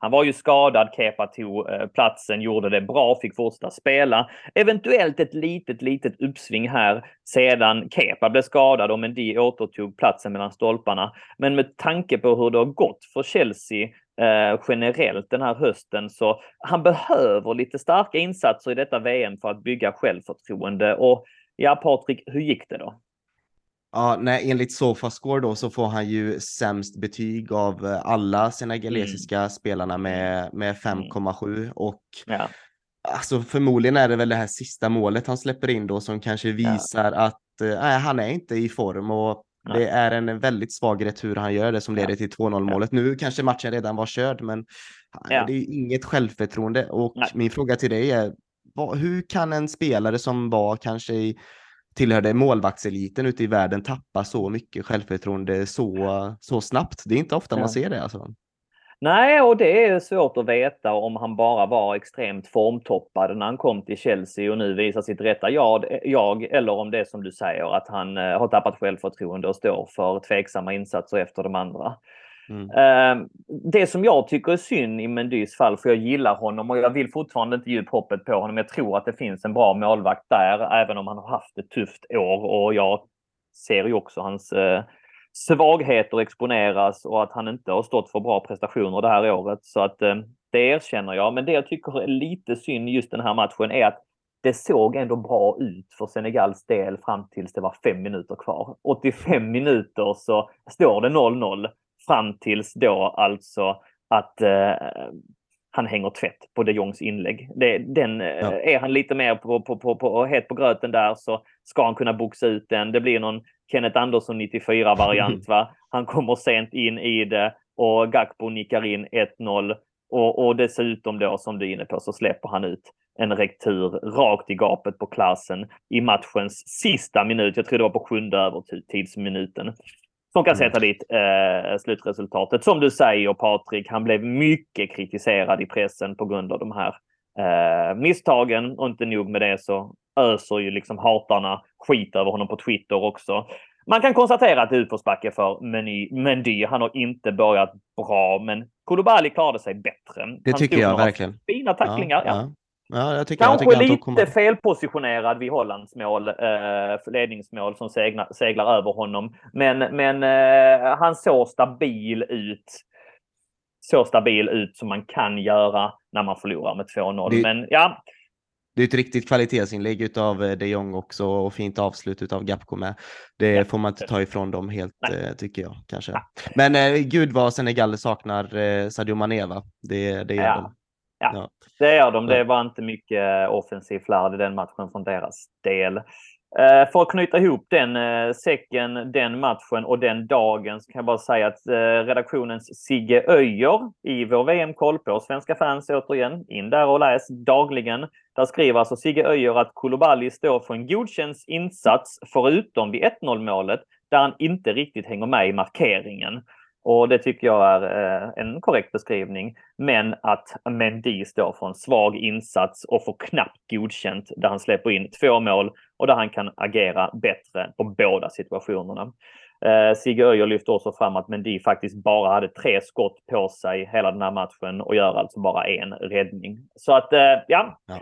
han var ju skadad, Kepa tog eh, platsen, gjorde det bra, fick fortsätta spela. Eventuellt ett litet, litet uppsving här sedan Kepa blev skadad och Mendy återtog platsen mellan stolparna. Men med tanke på hur det har gått för Chelsea eh, generellt den här hösten så han behöver lite starka insatser i detta VM för att bygga självförtroende. Och ja, Patrik, hur gick det då? Ja, nej, enligt Sofascore då så får han ju sämst betyg av eh, alla senegalesiska mm. spelarna med, med 5,7 mm. och ja. alltså förmodligen är det väl det här sista målet han släpper in då som kanske visar ja. att eh, nej, han är inte i form och nej. det är en väldigt svag retur han gör det som leder till 2-0 målet. Nu kanske matchen redan var körd, men det är inget självförtroende och min fråga till dig är vad, hur kan en spelare som var kanske i tillhörde målvaktseliten ute i världen tappa så mycket självförtroende så, så snabbt. Det är inte ofta man ser det. Alltså. Nej, och det är svårt att veta om han bara var extremt formtoppad när han kom till Chelsea och nu visar sitt rätta jag, jag eller om det är som du säger att han eh, har tappat självförtroende och står för tveksamma insatser efter de andra. Mm. Ehm, det som jag tycker är synd i Mendys fall, för jag gillar honom och jag vill fortfarande inte ge upp hoppet på honom. Jag tror att det finns en bra målvakt där, även om han har haft ett tufft år och jag ser ju också hans eh, svagheter exponeras och att han inte har stått för bra prestationer det här året. Så att ehm, det erkänner jag. Men det jag tycker är lite synd just den här matchen är att det såg ändå bra ut för Senegals del fram tills det var fem minuter kvar. 85 minuter så står det 0-0 Fram tills då alltså att eh, han hänger tvätt på de Jongs inlägg. Det, den, eh, ja. Är han lite mer på, på, på, på, het på gröten där så ska han kunna boxa ut den. Det blir någon Kenneth Andersson 94-variant. va? Han kommer sent in i det och Gakpo nickar in 1-0. Och, och dessutom då, som du är inne på, så släpper han ut en rektur rakt i gapet på klassen i matchens sista minut. Jag tror det var på sjunde övertidsminuten som kan mm. sätta dit eh, slutresultatet. Som du säger Patrik, han blev mycket kritiserad i pressen på grund av de här eh, misstagen och inte nog med det så öser ju liksom hatarna skit över honom på Twitter också. Man kan konstatera att det är utförsbacke för Mendy. Han har inte börjat bra, men Koulibaly klarade sig bättre. Det han tycker jag verkligen. Fina tacklingar. Ja, ja. Ja, jag tycker, Kanske jag tycker lite kommer... felpositionerad vid Hollands mål, eh, ledningsmål som seglar, seglar över honom. Men, men eh, han såg stabil ut. Så stabil ut som man kan göra när man förlorar med 2-0. Det... Men ja, det är ett riktigt kvalitetsinlägg av eh, de Jong också och fint avslut av Gapco med. Det ja. får man inte ta ifrån dem helt, Nej. Eh, tycker jag kanske. Ja. Men eh, gud vad Senegal saknar eh, Sadio Maneva. Det, det gör ja. de. Ja, ja, det gör de. Det var inte mycket offensiv flärd i den matchen från deras del. Eh, för att knyta ihop den eh, säcken, den matchen och den dagen så kan jag bara säga att eh, redaktionens Sigge Öjer i vår VM-koll på Svenska fans återigen, in där och läs dagligen. Där skriver alltså Sigge Öjer att Koulibaly står för en godkänd insats förutom vid 1-0 målet där han inte riktigt hänger med i markeringen. Och det tycker jag är eh, en korrekt beskrivning. Men att Mendy står för en svag insats och får knappt godkänt där han släpper in två mål och där han kan agera bättre på båda situationerna. Eh, Sigge Öijer lyfter också fram att Mendy faktiskt bara hade tre skott på sig hela den här matchen och gör alltså bara en räddning. Så att eh, ja, ja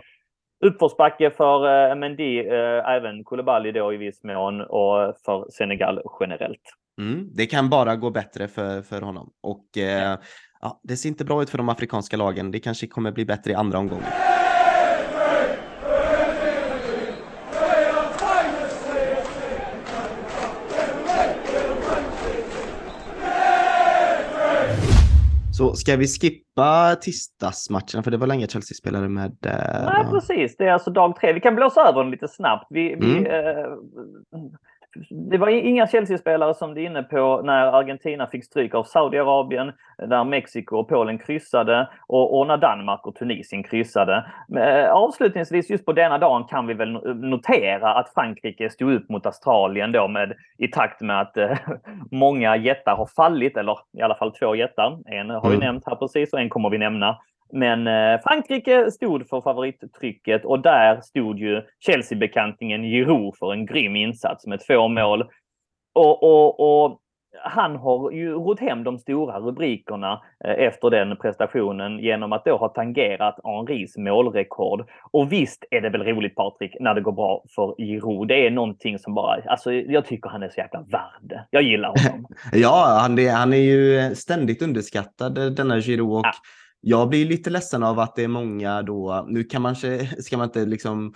uppförsbacke för eh, Mendy, eh, även Koulibaly då i viss mån och för Senegal generellt. Mm, det kan bara gå bättre för, för honom och eh, ja, det ser inte bra ut för de afrikanska lagen. Det kanske kommer bli bättre i andra omgången. Så ska vi skippa tisdagsmatcherna? För det var länge Chelsea spelade med... Eh, Nej, precis. Det är alltså dag tre. Vi kan blåsa över den lite snabbt. Vi, mm. vi eh, det var inga Chelsea-spelare som du är inne på när Argentina fick stryk av Saudiarabien, när Mexiko och Polen kryssade och, och när Danmark och Tunisien kryssade. Men, eh, avslutningsvis just på denna dagen kan vi väl notera att Frankrike stod upp mot Australien då med, i takt med att eh, många jättar har fallit, eller i alla fall två jättar. En har vi mm. nämnt här precis och en kommer vi nämna. Men eh, Frankrike stod för favorittrycket och där stod ju Chelsea-bekantingen Giroud för en grym insats med två mål. Och, och, och han har ju rott hem de stora rubrikerna eh, efter den prestationen genom att då ha tangerat Henris målrekord. Och visst är det väl roligt Patrik när det går bra för Giroud. Det är någonting som bara, alltså jag tycker han är så jäkla värd. Jag gillar honom. ja, han är, han är ju ständigt underskattad denna Giroud och ja jag blir lite ledsen av att det är många då, nu kan man, ska man inte liksom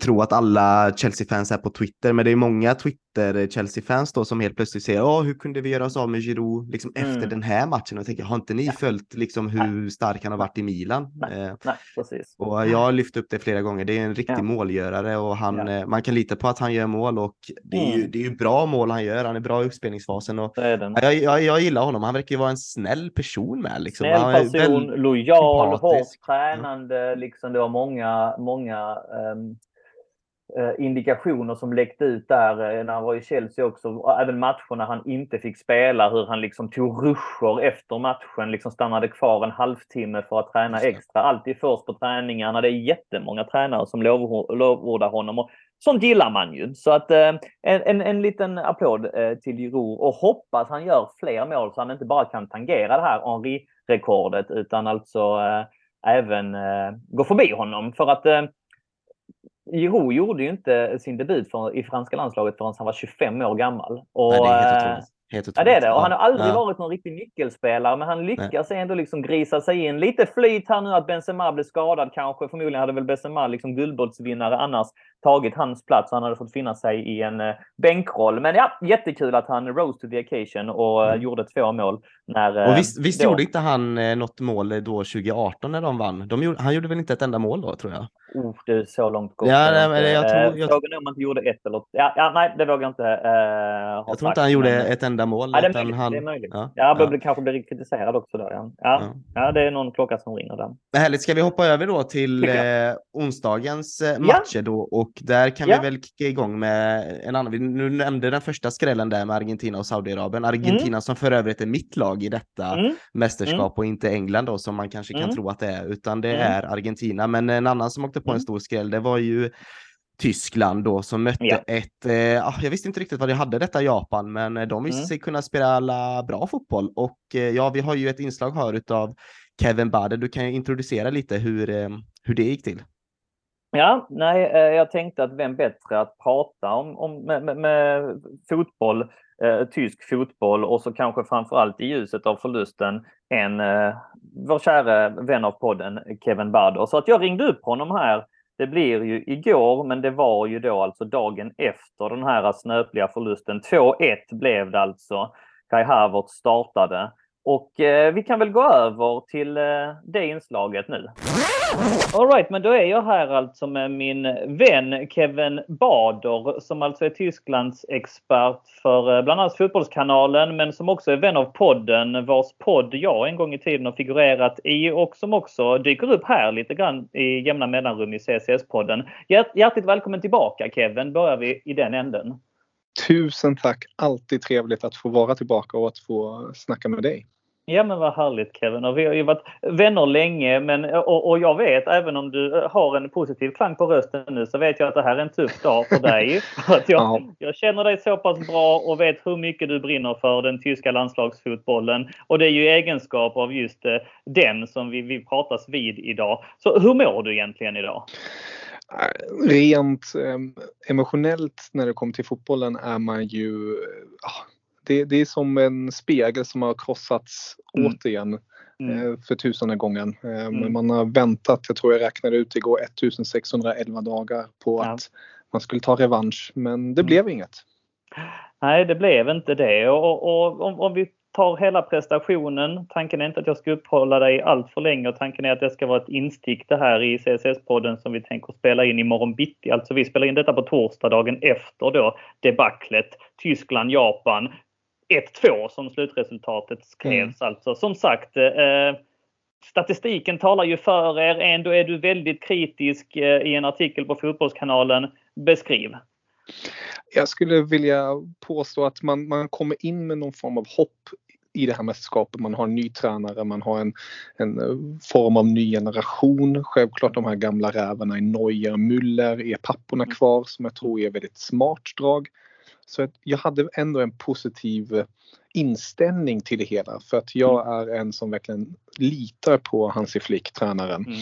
tro att alla Chelsea-fans är på Twitter, men det är många Twitter-Chelsea-fans då som helt plötsligt säger ja, hur kunde vi göra oss av med Giroud liksom mm. efter den här matchen? Och tänker, har inte ni ja. följt liksom hur Nej. stark han har varit i Milan? Nej. Eh, Nej, precis. Och jag har lyft upp det flera gånger. Det är en riktig ja. målgörare och han, ja. eh, man kan lita på att han gör mål och det är, mm. ju, det är ju bra mål han gör. Han är bra i uppspelningsfasen och jag, jag, jag, gillar honom. Han verkar ju vara en snäll person med. Liksom. Snäll person, lojal, hårt tränande. Liksom, det var många, många um Eh, indikationer som läckte ut där eh, när han var i Chelsea också. Även matcherna han inte fick spela, hur han liksom tog ruscher efter matchen, liksom stannade kvar en halvtimme för att träna extra. Alltid först på träningarna. Det är jättemånga tränare som lovordar honom. Och sånt gillar man ju. Så att eh, en, en, en liten applåd till Giroud och hoppas han gör fler mål så han inte bara kan tangera det här Henri-rekordet utan alltså även gå förbi honom. För att Giroud gjorde ju inte sin debut för, i franska landslaget förrän han var 25 år gammal. Och, Nej, det är helt otroligt. Helt ja, det är det. Och han har aldrig ja. varit någon riktig nyckelspelare, men han lyckas Nej. ändå liksom grisa sig in. Lite flyt här nu att Benzema blev skadad kanske. Förmodligen hade väl Benzema, liksom guldboltsvinnare, annars tagit hans plats. Han hade fått finna sig i en uh, bänkroll. Men ja, jättekul att han rose to the occasion och uh, mm. gjorde två mål. När, uh, och visst, visst då... gjorde inte han något mål då 2018 när de vann? De gjorde, han gjorde väl inte ett enda mål då, tror jag? Oh, det är så långt gått. Ja, nej, men jag tror, jag... Frågan är om han inte gjorde ett eller... Ja, ja, nej, det vågar jag inte uh, ha Jag tror inte han gjorde men... ett enda mål. Ja, det är möjligt. Han... Det är möjligt. Ja, ja, ja. kanske blir kritiserad också då. Ja. Ja, ja. ja, det är någon klocka som ringer där. Härligt. Ska vi hoppa över då till eh, onsdagens eh, matcher då? Och där kan vi väl kicka igång med en annan. Vi nu nämnde den första skrällen där med Argentina och Saudiarabien. Argentina mm. som för övrigt är mitt lag i detta mm. mästerskap mm. och inte England då som man kanske kan mm. tro att det är, utan det mm. är Argentina. Men en annan som åkte på en stor skräll, det var ju Tyskland då som mötte ja. ett, eh, jag visste inte riktigt vad det hade detta Japan, men eh, de visste mm. sig kunna spela bra fotboll och eh, ja, vi har ju ett inslag här utav Kevin Bader. Du kan ju introducera lite hur, eh, hur det gick till. Ja, nej, eh, jag tänkte att vem bättre att prata om, om med, med, med fotboll, eh, tysk fotboll och så kanske framförallt i ljuset av förlusten än eh, vår kära vän av podden Kevin Bader. Så att jag ringde upp honom här det blir ju igår, men det var ju då alltså dagen efter den här snöpliga förlusten. 2-1 blev det alltså. Kai Havertz startade. Och eh, vi kan väl gå över till eh, det inslaget nu. Alright, men då är jag här alltså med min vän Kevin Bader som alltså är Tysklands expert för eh, bland annat Fotbollskanalen men som också är vän av podden vars podd jag en gång i tiden har figurerat i och som också dyker upp här lite grann i jämna mellanrum i CCS-podden. Hjärtligt välkommen tillbaka Kevin, börjar vi i den änden. Tusen tack! Alltid trevligt att få vara tillbaka och att få snacka med dig. Ja men vad härligt Kevin. Och vi har ju varit vänner länge men, och, och, jag vet även om du har en positiv klang på rösten nu så vet jag att det här är en tuff dag för dig. För att jag, ja. jag känner dig så pass bra och vet hur mycket du brinner för den tyska landslagsfotbollen. Och det är ju egenskap av just eh, den som vi, vi pratas vid idag. Så hur mår du egentligen idag? Rent eh, emotionellt när det kommer till fotbollen är man ju ah, det, det är som en spegel som har krossats mm. återigen mm. Eh, för tusende gången. Eh, mm. Man har väntat, jag tror jag räknade ut igår, 1611 dagar på ja. att man skulle ta revansch men det mm. blev inget. Nej, det blev inte det. Och, och, om, om, vi tar hela prestationen. Tanken är inte att jag ska uppehålla dig allt för länge och tanken är att det ska vara ett instick det här i CSS-podden som vi tänker spela in imorgon bitti. Alltså vi spelar in detta på torsdagen efter då debaclet Tyskland-Japan. 1-2 som slutresultatet skrevs mm. alltså. Som sagt, eh, statistiken talar ju för er. Ändå är du väldigt kritisk eh, i en artikel på Fotbollskanalen. Beskriv. Jag skulle vilja påstå att man, man kommer in med någon form av hopp i det här mästerskapet. Man har en ny tränare, man har en, en form av ny generation. Självklart de här gamla rävarna i Neuer Müller är papporna mm. kvar som jag tror är väldigt smart drag. Så jag hade ändå en positiv inställning till det hela för att jag mm. är en som verkligen litar på Hansi Flick, tränaren. Mm.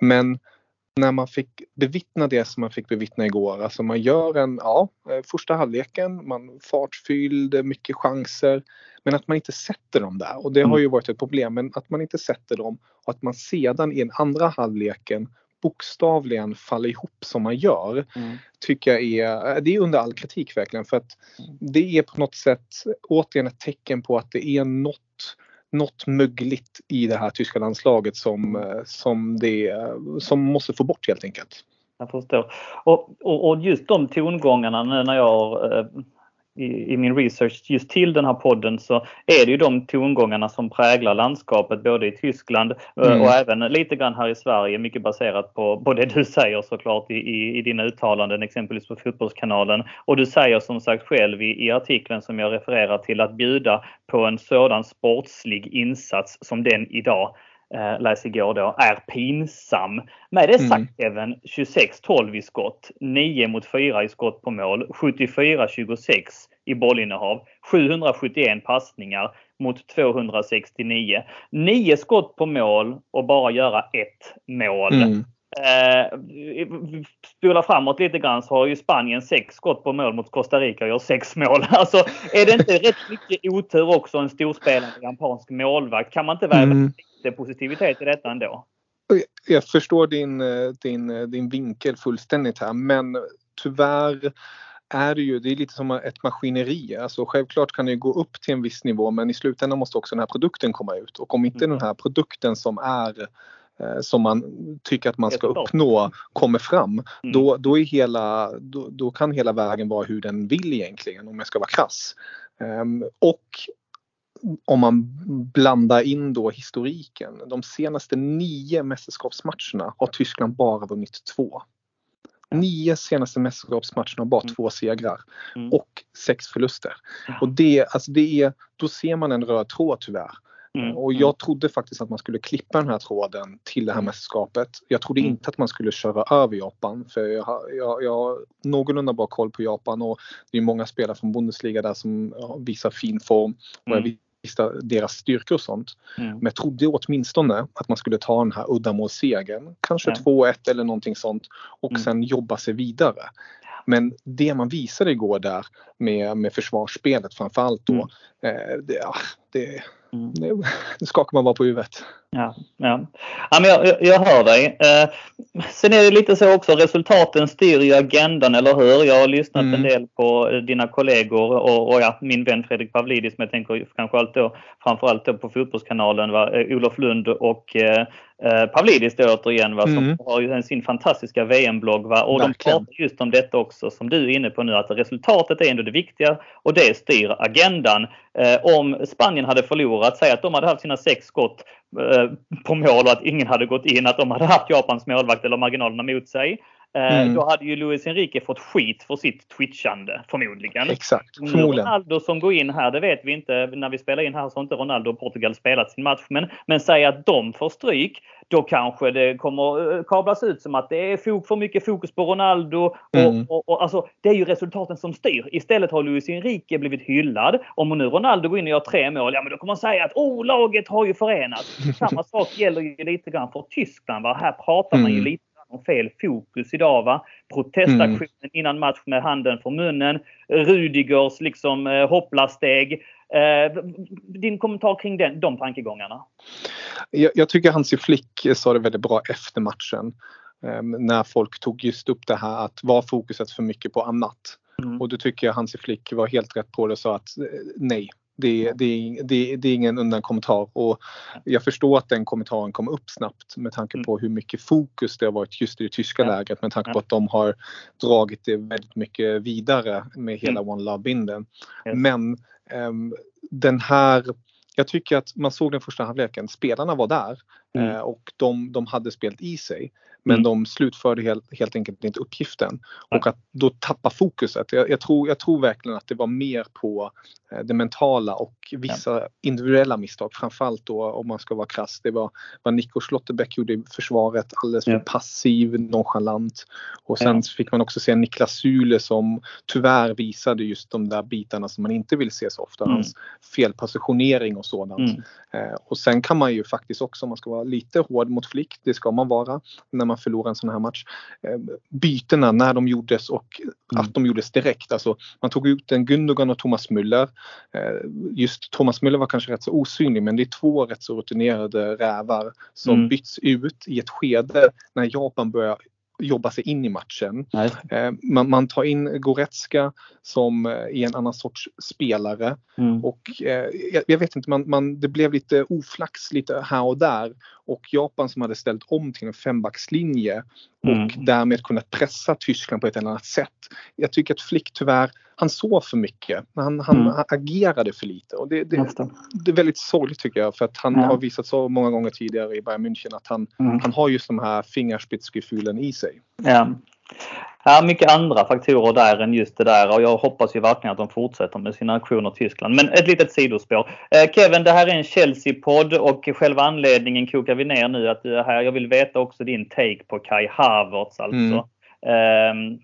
Men när man fick bevittna det som man fick bevittna igår, alltså man gör en, ja, eh, första halvleken, man fartfylld, mycket chanser, men att man inte sätter dem där och det har mm. ju varit ett problem, men att man inte sätter dem och att man sedan i den andra halvleken bokstavligen faller ihop som man gör mm. tycker jag är, det är under all kritik verkligen för att mm. det är på något sätt återigen ett tecken på att det är något något mögligt i det här tyska landslaget som, mm. som, det, som måste få bort helt enkelt. Jag förstår. Och, och, och just de tongångarna nu när jag eh, i, i, min research just till den här podden så är det ju de tongångarna som präglar landskapet både i Tyskland eh, mm. och även lite grann här i Sverige. Mycket baserat på, på det du säger såklart i, i, i dina uttalanden exempelvis på Fotbollskanalen. Och du säger som sagt själv i, i artikeln som jag refererar till att bjuda på en sådan sportslig insats som den idag eh, läs igår då, är pinsam. Med det sagt mm. även 26-12 i skott, 9 mot 4 i skott på mål, 74-26 i bollinnehav, 771 passningar mot 269. 9 skott på mål och bara göra ett mål. Mm. Eh, spola framåt lite grann så har ju Spanien sex skott på mål mot Costa Rica och gör sex mål. Alltså är det inte rätt mycket otur också en storspelande japansk målvakt? Kan man inte väva mm. Lite positivitet i detta ändå? Jag förstår din, eh, din, eh, din vinkel fullständigt här men tyvärr är det ju, det är lite som ett maskineri. Alltså självklart kan det gå upp till en viss nivå men i slutändan måste också den här produkten komma ut och om inte mm. den här produkten som är Eh, som man tycker att man ska uppnå kommer fram, mm. då, då, är hela, då, då, kan hela vägen vara hur den vill egentligen om jag ska vara krass. Um, och om man blandar in då historiken. De senaste nio mästerskapsmatcherna har Tyskland bara vunnit två. Nio senaste mästerskapsmatcherna har bara mm. två segrar mm. och sex förluster. Och det, alltså det är, då ser man en röd tråd tyvärr. Mm. Och jag trodde faktiskt att man skulle klippa den här tråden till det här mm. mästerskapet. Jag trodde mm. inte att man skulle köra över Japan för jag har, jag, jag har någorlunda bra koll på Japan och det är många spelare från Bundesliga där som visar fin form. Och jag mm. Deras styrkor och sånt. Mm. Men jag trodde åtminstone att man skulle ta den här uddamålssegern, kanske ja. 2-1 eller någonting sånt och mm. sen jobba sig vidare. Men det man visade igår där med, med försvarsspelet framförallt då, mm. eh, det, ja, det, Mm. Nu skakar man bara på huvudet. Ja, ja. ja men jag, jag hör dig. Eh, sen är det lite så också, resultaten styr ju agendan, eller hur? Jag har lyssnat mm. en del på dina kollegor och, och ja, min vän Fredrik Pavlidis, men jag tänker kanske allt då, framförallt då på Fotbollskanalen, va? Eh, Olof Lund och eh, eh, Pavlidis då återigen, va? som mm. har ju sin fantastiska VM-blogg. Va? Och Verkligen. de pratar just om detta också, som du är inne på nu, att resultatet är ändå det viktiga och det styr agendan. Eh, om Spanien hade förlorat, säg att de hade haft sina sex skott Eh, Eh, på mål och att ingen hade gått in, att de hade haft Japans målvakt eller marginalerna mot sig. Eh, mm. Då hade ju Luis Enrique fått skit för sitt twitchande förmodligen. Exakt, förmodligen. Ronaldo som går in här, det vet vi inte. När vi spelar in här så har inte Ronaldo och Portugal spelat sin match. Men, men säg att de får stryk, då kanske det kommer eh, kablas ut som att det är för mycket fokus på Ronaldo. Mm. Och, och, och, alltså, det är ju resultaten som styr. Istället har Luis Enrique blivit hyllad. Om nu Ronaldo går in och gör tre mål, ja men då kommer man säga att oh, laget har ju förenats. Samma sak gäller ju lite grann för Tyskland. Va? Här pratar man ju mm. lite om fel fokus idag. Va? Protestaktionen mm. innan match med handen för munnen. Rudigers liksom eh, hopplarsteg. Eh, din kommentar kring den, de tankegångarna? Jag, jag tycker Hansi Flick sa det väldigt bra efter matchen. Eh, när folk tog just upp det här att var fokuset för mycket på annat? Mm. Och då tycker jag Hansi Flick var helt rätt på det och sa att eh, nej, Det, det, det, det är ingen undan kommentar och jag förstår att den kommentaren kom upp snabbt med tanke på hur mycket fokus det har varit just i det tyska lägret med tanke på att de har dragit det väldigt mycket vidare med hela mm. One Love-binden. Men um, den här jag tycker att man såg den första halvleken, spelarna var där mm. eh, och de, de hade spelat i sig. Men mm. de slutförde helt, helt enkelt inte uppgiften. Och att då tappa fokuset. Jag, jag, tror, jag tror verkligen att det var mer på eh, det mentala och vissa ja. individuella misstag. Framförallt då om man ska vara krass. Det var vad Nico Schlotterbeck gjorde i försvaret. Alldeles för ja. passiv, nonchalant. Och sen ja. fick man också se Niklas Sule som tyvärr visade just de där bitarna som man inte vill se så ofta. Mm. Hans felpositionering och sådant. Mm. Eh, och sen kan man ju faktiskt också, om man ska vara lite hård mot Flick, det ska man vara när man förlorar en sån här match. Eh, bytena när de gjordes och mm. att de gjordes direkt. Alltså, man tog ut en Gundogan och Thomas Müller. Eh, just Thomas Müller var kanske rätt så osynlig men det är två rätt så rutinerade rävar som mm. byts ut i ett skede när Japan börjar jobba sig in i matchen. Eh, man, man, tar in Goretzka som är en annan sorts spelare mm. och eh, jag, jag, vet inte, man, man, det blev lite oflax lite här och där och Japan som hade ställt om till en fembackslinje och mm. därmed kunnat pressa Tyskland på ett eller annat sätt. Jag tycker att Flick tyvärr, han såg för mycket. Han, han mm. agerade för lite och det, det, det, är väldigt sorgligt tycker jag för att han ja. har visat så många gånger tidigare i Bayern München att han, mm. han har just de här fingerspitzgefühlen i sig. Ja. Ja, mycket andra faktorer där än just det där och jag hoppas ju verkligen att de fortsätter med sina aktioner i Tyskland. Men ett litet sidospår. Eh, Kevin, det här är en Chelsea-podd och själva anledningen kokar vi ner nu att här, jag vill veta också din take på Kai Havertz alltså. Mm. Eh,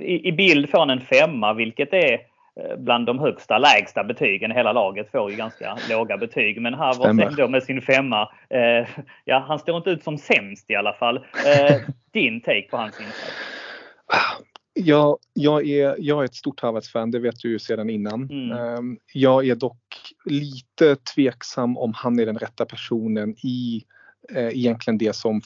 i, I bild får han en femma vilket är eh, bland de högsta lägsta betygen. Hela laget får ju ganska låga betyg. Men Havertz ändå med sin femma. Eh, ja, han står inte ut som sämst i alla fall. Eh, din take på hans insats? Ja, jag, är, jag är ett stort Havertz-fan, det vet du ju sedan innan. Mm. Ehm, jag är dock lite tveksam om han är den rätta personen i eh, egentligen det som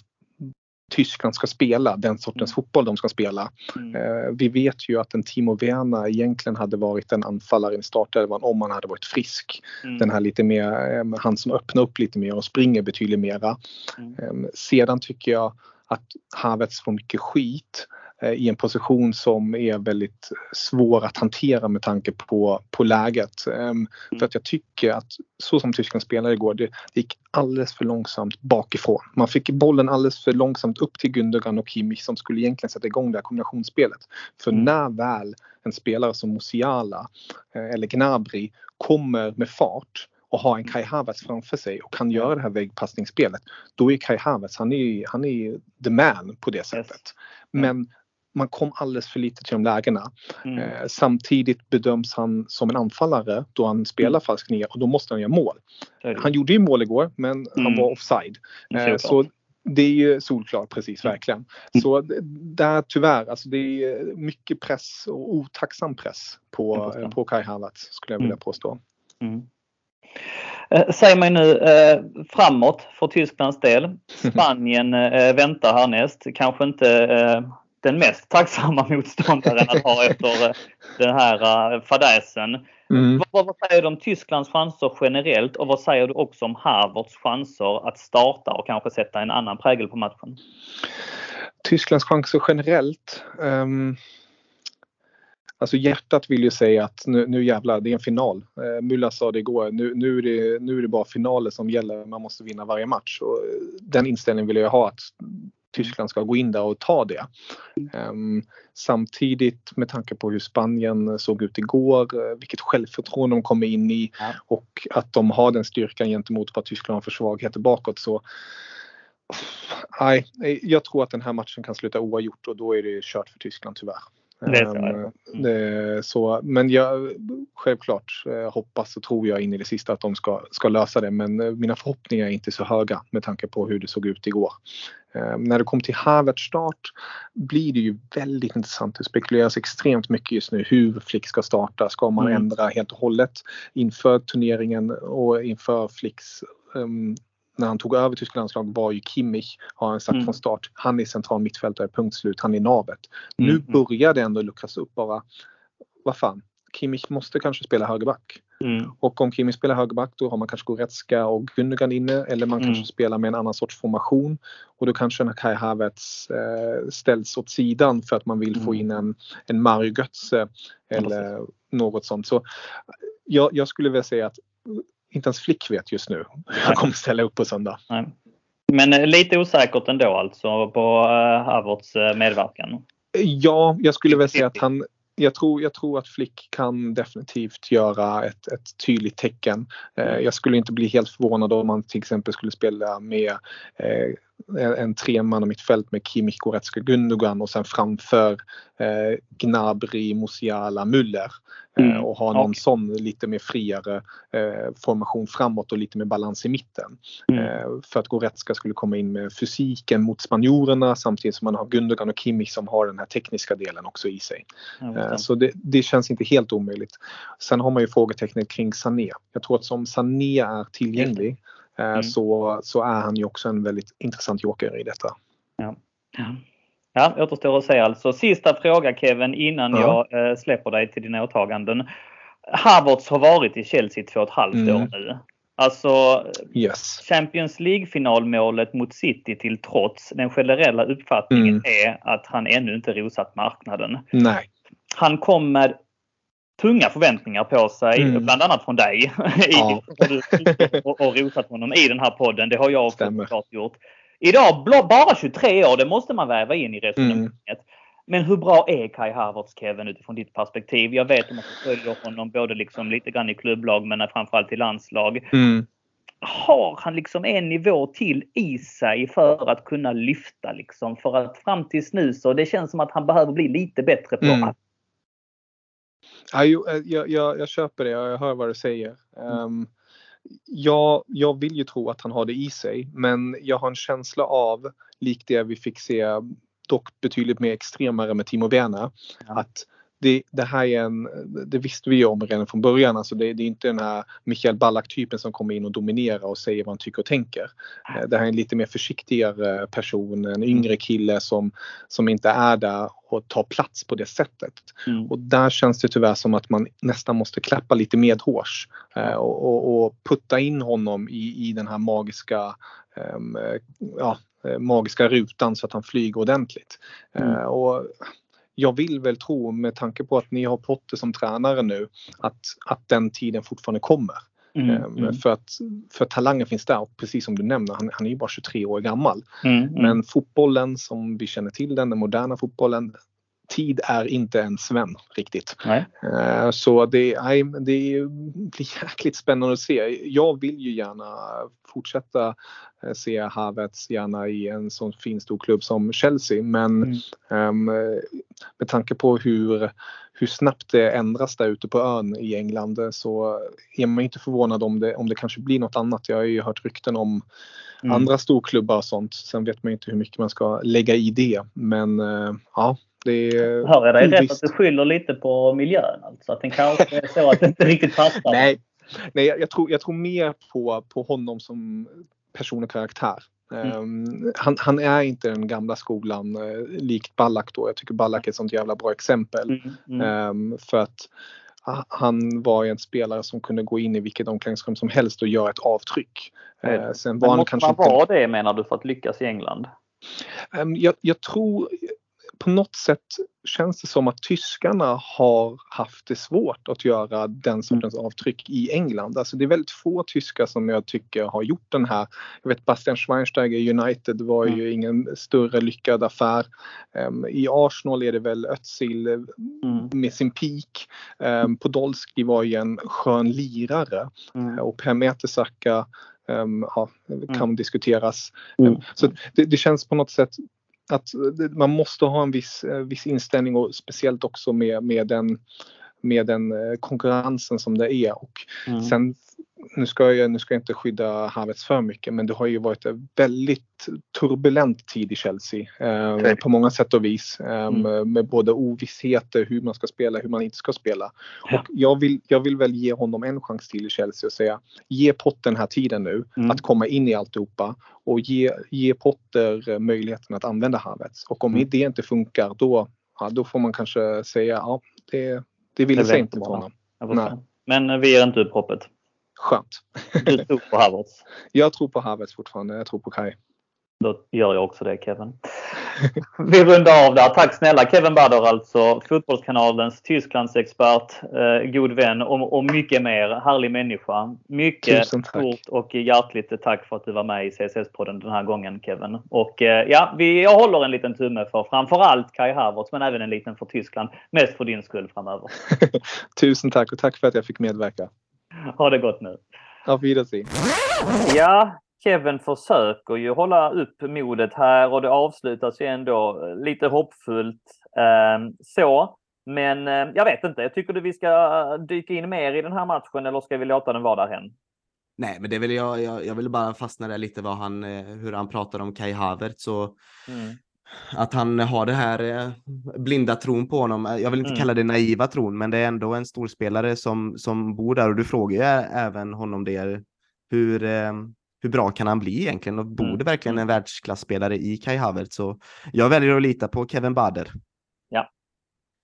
Tyskland ska spela, den sortens mm. fotboll de ska spela. Mm. Eh, vi vet ju att en Timo Werner egentligen hade varit en anfallare i startelvan om han hade varit frisk. Mm. Den här lite mer, eh, han som öppnar upp lite mer och springer betydligt mera. Mm. Eh, sedan tycker jag att Havertz får mycket skit i en position som är väldigt svår att hantera med tanke på, på läget. Mm. För att jag tycker att så som Tyskland spelade igår, det, det gick alldeles för långsamt bakifrån. Man fick bollen alldeles för långsamt upp till Gundogan och Kimmich som skulle egentligen sätta igång det här kombinationsspelet. För mm. när väl en spelare som Musiala eh, eller Gnabry kommer med fart och har en Kai Havertz framför sig och kan göra det här väggpassningsspelet. Då är Kai Havertz, han är, han är the man på det sättet. Men man kom alldeles för lite till de lägena. Mm. Eh, samtidigt bedöms han som en anfallare då han spelar mm. falsk nia och då måste han göra mål. Han gjorde ju mål igår men mm. han var offside. Eh, så det är ju solklart, precis mm. verkligen. Mm. Så där tyvärr, alltså det är mycket press och otacksam press på, på Kai Havertz skulle jag vilja mm. påstå. Mm. Eh, säg mig nu eh, framåt för Tysklands del. Spanien eh, väntar härnäst. Kanske inte eh, den mest tacksamma motståndaren att ha efter eh, den här uh, fadäsen. Mm. Vad, vad, säger du om Tysklands chanser generellt och vad säger du också om Harvards chanser att starta och kanske sätta en annan prägel på matchen? Tysklands chanser generellt? Um, alltså hjärtat vill ju säga att nu, nu jävlar, det är en final. Uh, Müller sa det igår, nu, nu, är det, nu är det bara finaler som gäller, man måste vinna varje match. Och den inställningen vill jag ha att Tyskland ska gå in där och ta det. Um, samtidigt med tanke på hur Spanien såg ut igår, uh, vilket självförtroende de kommer in i ja. och att de har den styrkan gentemot vad Tyskland har för svagheter bakåt så Nej, jag tror att den här matchen kan sluta oavgjort och då är det kört för Tyskland tyvärr. Det mm. det, så, men jag, självklart eh, hoppas och tror jag in i det sista att de ska, ska lösa det men eh, mina förhoppningar är inte så höga med tanke på hur det såg ut igår. Eh, när det kommer till Havertz start blir det ju väldigt intressant. Det spekuleras extremt mycket just nu hur Flick ska starta. Ska man mm. ändra helt och hållet inför turneringen och inför Flicks um, när han tog över tyska landslag var ju Kimmich, har han sagt mm. från start. Han är central mittfältare, punkt slut. Han är navet. Mm. Nu börjar det ändå luckras upp bara. Vad fan, Kimmich måste kanske spela högerback. Mm. Och om Kimi spelar högerback då har man kanske Goretzka och Gundogan inne eller man mm. kanske spelar med en annan sorts formation. Och då kanske Kai Havertz eh, ställs åt sidan för att man vill mm. få in en, en Mario Götze eller något sånt. Så jag, jag skulle vilja säga att inte ens Flick vet just nu hur han kommer ställa upp på söndag. Nej. Men eh, lite osäkert ändå alltså på uh, Havertz uh, medverkan? Ja, jag skulle väl säga att han jag tror, jag tror att Flick kan definitivt göra ett, ett tydligt tecken. Eh, jag skulle inte bli helt förvånad om man till exempel skulle spela med eh, en treman mittfält med Kimmich, Goretzka, Gundogan och sen framför eh, Gnabry, Musiala, Müller. Eh, mm. och ha någon okay. sån lite mer friare eh, formation framåt och lite mer balans i mitten. Mm. Eh, för att Goretzka skulle komma in med fysiken mot spanjorerna samtidigt som man har Gundogan och Kimmich som har den här tekniska delen också i sig. Eh, så det, det, känns inte helt omöjligt. Sen har man ju frågetecknet kring Sané. Jag tror att som Sané är tillgänglig mm. så, så är han ju också en väldigt intressant joker i detta. Ja. Ja. Ja, återstår att se alltså. Sista fråga Kevin innan ja. jag äh, släpper dig till dina åtaganden. Havertz har varit i Chelsea två och ett halvt mm. år nu. Alltså yes. Champions League-finalmålet mot City till trots, den generella uppfattningen mm. är att han ännu inte rosat marknaden. Nej. Han kom med tunga förväntningar på sig, mm. bland annat från dig. Ja. och, och rosat honom i den här podden. Det har jag också gjort. Idag bara 23 år, det måste man väva in i resonemanget. Mm. Men hur bra är Kai Havertz Kevin utifrån ditt perspektiv? Jag vet att du följer honom både liksom lite grann i klubblag men framförallt i landslag. Mm. Har han liksom en nivå till i sig för att kunna lyfta liksom? För att fram tills nu så det känns som att han behöver bli lite bättre på mm. att Ja, eh, jag, jag, jag, köper det, jag hör vad du säger. Um, jag, jag vill ju tro att han har det i sig men jag har en känsla av, likt det vi fick se dock betydligt mer extremare med Timo Werner, ja. att det, det, här är en, det visste vi om redan från början. Alltså det, det är inte den här Michael Ballack-typen som kommer in och dominerar och säger vad han tycker och tänker. Eh, det här är en lite mer försiktigare person, en yngre kille som, som inte är där och tar plats på det sättet. Mm. Och där känns det tyvärr som att man nästan måste klappa lite medhårs eh, och, och, och, putta in honom i, i den här magiska um, ja, eh, magiska rutan så att han flyger ordentligt. Mm. Uh, och jag vill väl tro med tanke på att ni har Potter som tränare nu att, att den tiden fortfarande kommer. Mm, ehm, mm. För att för talangen finns där, precis som du nämner, han, han är ju bara 23 år gammal. Mm, mm, Men fotbollen som vi känner till den, den moderna fotbollen, tid är inte ens vän riktigt. Nej. Eh, så det, det blir jäkligt spännande att se. Jag vill ju gärna fortsätta eh, se Havertz gärna i en sån fin stor klubb som Chelsea men mm. um, med tanke på hur, hur snabbt det ändras där ute på ön i England så är man inte förvånad om det, om det kanske blir något annat. Jag har ju hört rykten om mm. andra storklubbar och sånt. Sen vet man inte hur mycket man ska lägga i det men ja det är Hör jag dig rätt att du skyller lite på miljön? Alltså att den kanske är så att det inte riktigt passar? Nej, Nej jag, tror, jag tror mer på, på honom som person och karaktär. Mm. Um, han, han, är inte den gamla skolan uh, likt Ballack då. Jag tycker Ballack är ett sånt jävla bra exempel. Mm. Mm. Um, för att uh, han var en spelare som kunde gå in i vilket omklädningsrum som helst och göra ett avtryck. Uh, sen var Men måste man vara inte... det menar du för att lyckas i England? Um, jag, jag, tror, på något sätt känns det som att tyskarna har haft det svårt att göra den sortens avtryck i England. Alltså det är väldigt få tyskar som jag tycker har gjort den här. Jag vet Bastian Schweinsteiger United var ju mm. ingen större lyckad affär. Um, I Arsenal är det väl Özil mm. med sin peak. Um, Podolski var ju en skön lirare mm. och Per Mertesacker um, ja, kan mm. diskuteras. Mm. Så det, det, känns på något sätt att eh, man måste ha en viss, eh, viss inställning och speciellt också med, med den med den eh, konkurrensen som det är och mm. sen nu ska, jag, nu ska jag inte skydda Havertz för mycket men det har ju varit en väldigt turbulent tid i Chelsea eh, på många sätt och vis. Eh, mm. Med både ovissheter hur man ska spela, hur man inte ska spela. Ja. Och jag vill, jag vill väl ge honom en chans till i Chelsea och säga ge Potter den här tiden nu mm. att komma in i alltihopa och ge, ge Potter möjligheten att använda Havertz. Och om mm. det inte funkar då, ja, då får man kanske säga ja, det, det ville sig inte för honom. Men vi ger inte upp hoppet. Skönt. Du tror på Havertz? Jag tror på Havertz fortfarande. Jag tror på Kai. Då gör jag också det Kevin. Vi rundar av där. Tack snälla Kevin Bader alltså. Fotbollskanalens Tysklandsexpert, eh, god vän och, och, mycket mer. Härlig människa. Mycket stort och hjärtligt tack för att du var med i CSS-podden den här gången Kevin. Och eh, ja, vi, jag håller en liten tumme för framförallt Kai Havertz men även en liten för Tyskland. Mest för din skull framöver. Tusen tack och tack för att jag fick medverka. Ha det gott nu. Auf Wiedersehen. Ja, Kevin försöker ju hålla upp modet här och det avslutas ju ändå lite hoppfullt. Ehm, så, men eh, jag vet inte. Jag tycker du vi ska dyka in mer i den här matchen eller ska vi låta den vara därhen? Nej, men det vill jag, jag, jag vill bara fastna där lite vad han, eh, hur han pratar om Kai Havertz och mm. att han har det här eh, blinda tron på honom. Jag vill inte mm. kalla det naiva tron, men det är ändå en storspelare som, som bor där och du frågar ju även honom det. Hur, hur bra kan han bli egentligen och borde mm. verkligen en världsklasspelare i Kai Havertz? Så jag väljer att lita på Kevin Bader. Ja,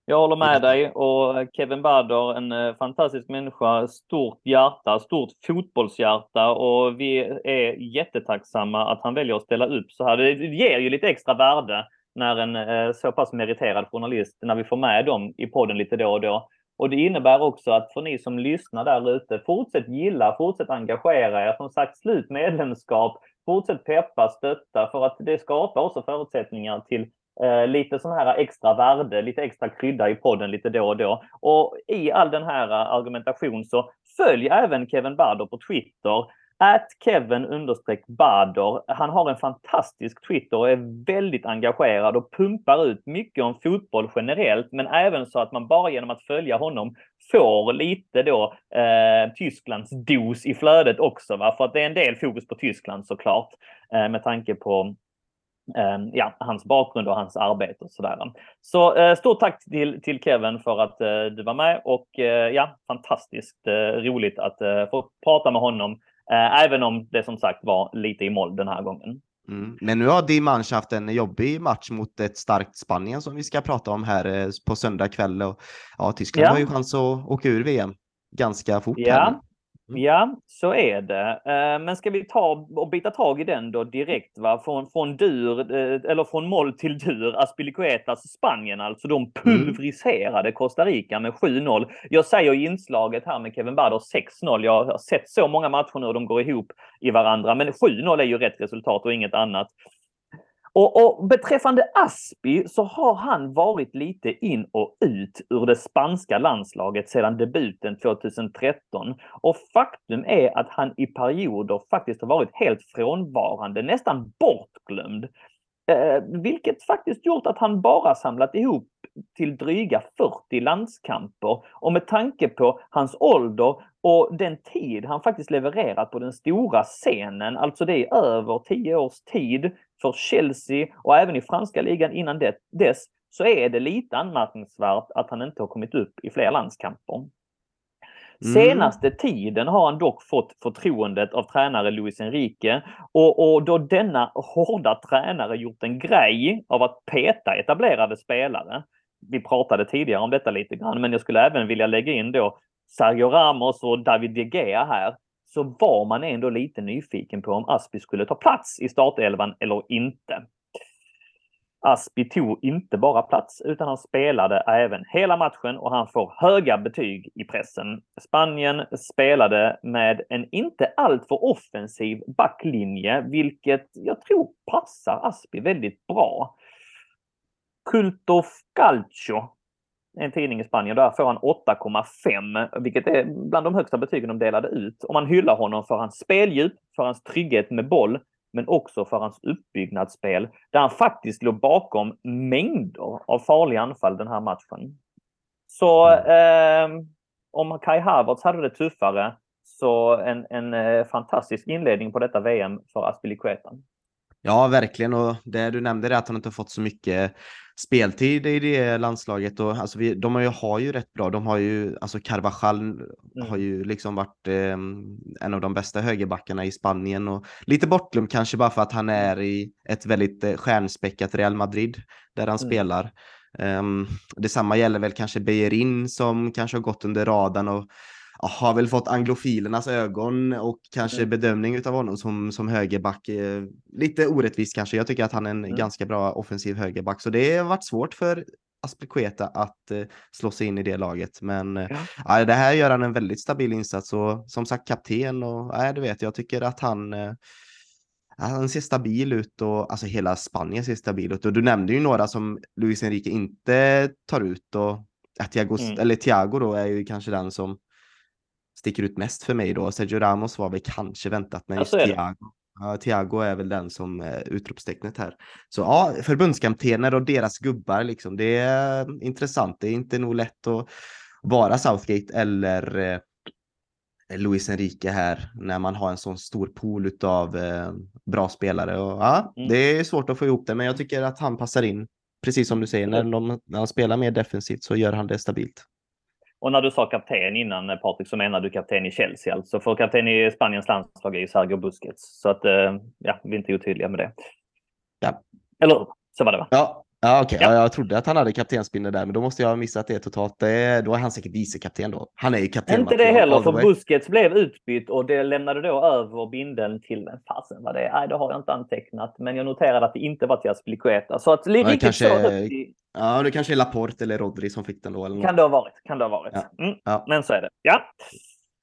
jag håller med dig och Kevin Bader, en eh, fantastisk människa, stort hjärta, stort fotbollshjärta och vi är jättetacksamma att han väljer att ställa upp så här. Det ger ju lite extra värde när en eh, så pass meriterad journalist, när vi får med dem i podden lite då och då. Och det innebär också att för ni som lyssnar där ute, fortsätt gilla, fortsätt engagera er. Som sagt, slut medlemskap, fortsätt peppa, stötta för att det skapar också förutsättningar till eh, lite sån här extra värde, lite extra krydda i podden lite då och då. Och i all den här eh, argumentation så följ även Kevin Bardo på Twitter At Kevin understreck Bader. Han har en fantastisk Twitter och är väldigt engagerad och pumpar ut mycket om fotboll generellt, men även så att man bara genom att följa honom får lite då eh, Tysklands dos i flödet också. Va? För att det är en del fokus på Tyskland såklart eh, med tanke på eh, ja, hans bakgrund och hans arbete och sådär. Så eh, stort tack till, till Kevin för att eh, du var med och eh, ja, fantastiskt eh, roligt att eh, få prata med honom även om det som sagt var lite i moll den här gången. Mm. Men nu har Die Mannschaft haft en jobbig match mot ett starkt Spanien som vi ska prata om här eh, på söndag kväll. Och, ja, Tyskland ja. har ju chans att åka ur VM ganska fort. Ja. Ja, så är det. Eh, men ska vi ta och bita tag i den då direkt? Va? Från, från dur, eh, eller från moll till dur, Aspilicuetas Spanien alltså. De mm. pulveriserade Costa Rica med 7-0. Jag säger i inslaget här med Kevin Bader 6-0. Jag har sett så många matcher nu och de går ihop i varandra. Men 7-0 är ju rätt resultat och inget annat. Och, och, beträffande Aspi så har han varit lite in och ut ur det spanska landslaget sedan debuten 2013. Och faktum är att han i perioder faktiskt har varit helt frånvarande, nästan bortglömd. Eh, vilket faktiskt gjort att han bara samlat ihop till dryga 40 landskamper. Och med tanke på hans ålder och den tid han faktiskt levererat på den stora scenen, alltså det är över 10 års tid för Chelsea och även i franska ligan innan det, dess, så är det lite anmärkningsvärt att han inte har kommit upp i fler landskamper. Mm. Senaste tiden har han dock fått förtroendet av tränare Luis Enrique och, och då denna hårda tränare gjort en grej av att peta etablerade spelare. Vi pratade tidigare om detta lite grann, men jag skulle även vilja lägga in då Sergio Ramos och David de Gea här så var man ändå lite nyfiken på om Aspi skulle ta plats i startelvan eller inte. Aspi tog inte bara plats utan han spelade även hela matchen och han får höga betyg i pressen. Spanien spelade med en inte alltför offensiv backlinje, vilket jag tror passar Aspi väldigt bra. Kultof Calcio en tidning i Spanien. Där får han 8,5 vilket är bland de högsta betygen de delade ut. Och man hyllar honom för hans speldjup, för hans trygghet med boll, men också för hans uppbyggnadsspel där han faktiskt låg bakom mängder av farliga anfall den här matchen. Så eh, om Kai Havertz hade det tuffare så en, en eh, fantastisk inledning på detta VM för Aspilicueta. Ja, verkligen. Och det du nämnde är att han inte fått så mycket speltid i det landslaget och alltså vi, de har ju, har ju rätt bra. De har ju, alltså Carvajal mm. har ju liksom varit eh, en av de bästa högerbackarna i Spanien och lite bortglömd kanske bara för att han mm. är i ett väldigt eh, stjärnspäckat Real Madrid där han mm. spelar. Um, detsamma gäller väl kanske Bejerin som kanske har gått under radarn och har väl fått anglofilernas ögon och kanske mm. bedömning av honom som, som högerback. Eh, lite orättvist kanske. Jag tycker att han är en mm. ganska bra offensiv högerback, så det har varit svårt för Aspelkueta att eh, slå sig in i det laget. Men eh, ja. det här gör han en väldigt stabil insats och som sagt kapten och ja, du vet, jag tycker att han eh, han ser stabil ut och alltså hela Spanien ser stabil ut och du nämnde ju några som Luis Enrique inte tar ut och Thiago, mm. eller Thiago då är ju kanske den som sticker ut mest för mig då. Sergio Ramos var väl kanske väntat, men just Thiago. Ja, Thiago är väl den som är utropstecknet här. Så ja, förbundskaptener och deras gubbar liksom. Det är intressant. Det är inte nog lätt att vara Southgate eller eh, Luis Enrique här när man har en sån stor pool av eh, bra spelare. Och, ja, mm. Det är svårt att få ihop det, men jag tycker att han passar in. Precis som du säger, när, de, när han spelar mer defensivt så gör han det stabilt. Och när du sa kapten innan eh, Patrik så menar du kapten i Chelsea alltså. För kapten i Spaniens landslag är ju Sergio Busquets. Så att eh, ja, vi är inte otydliga med det. Ja. Eller så var det va? Ja, Ja, okej. Okay. Ja. jag trodde att han hade kaptensbindeln där, men då måste jag ha missat det totalt. Det, då är han säkert vicekapten då. Han är ju kapten. Inte det heller, för Busquets blev utbytt och det lämnade då över bindeln till, vem fasen var det? Nej, det har jag inte antecknat, men jag noterade att det inte var till Aspilicueta. Så att ja, riktigt kanske, så i... Ja, det kanske är Laporte eller Rodri som fick den då. Eller kan det ha varit, kan det ha varit. Ja. Mm. Men så är det. Ja.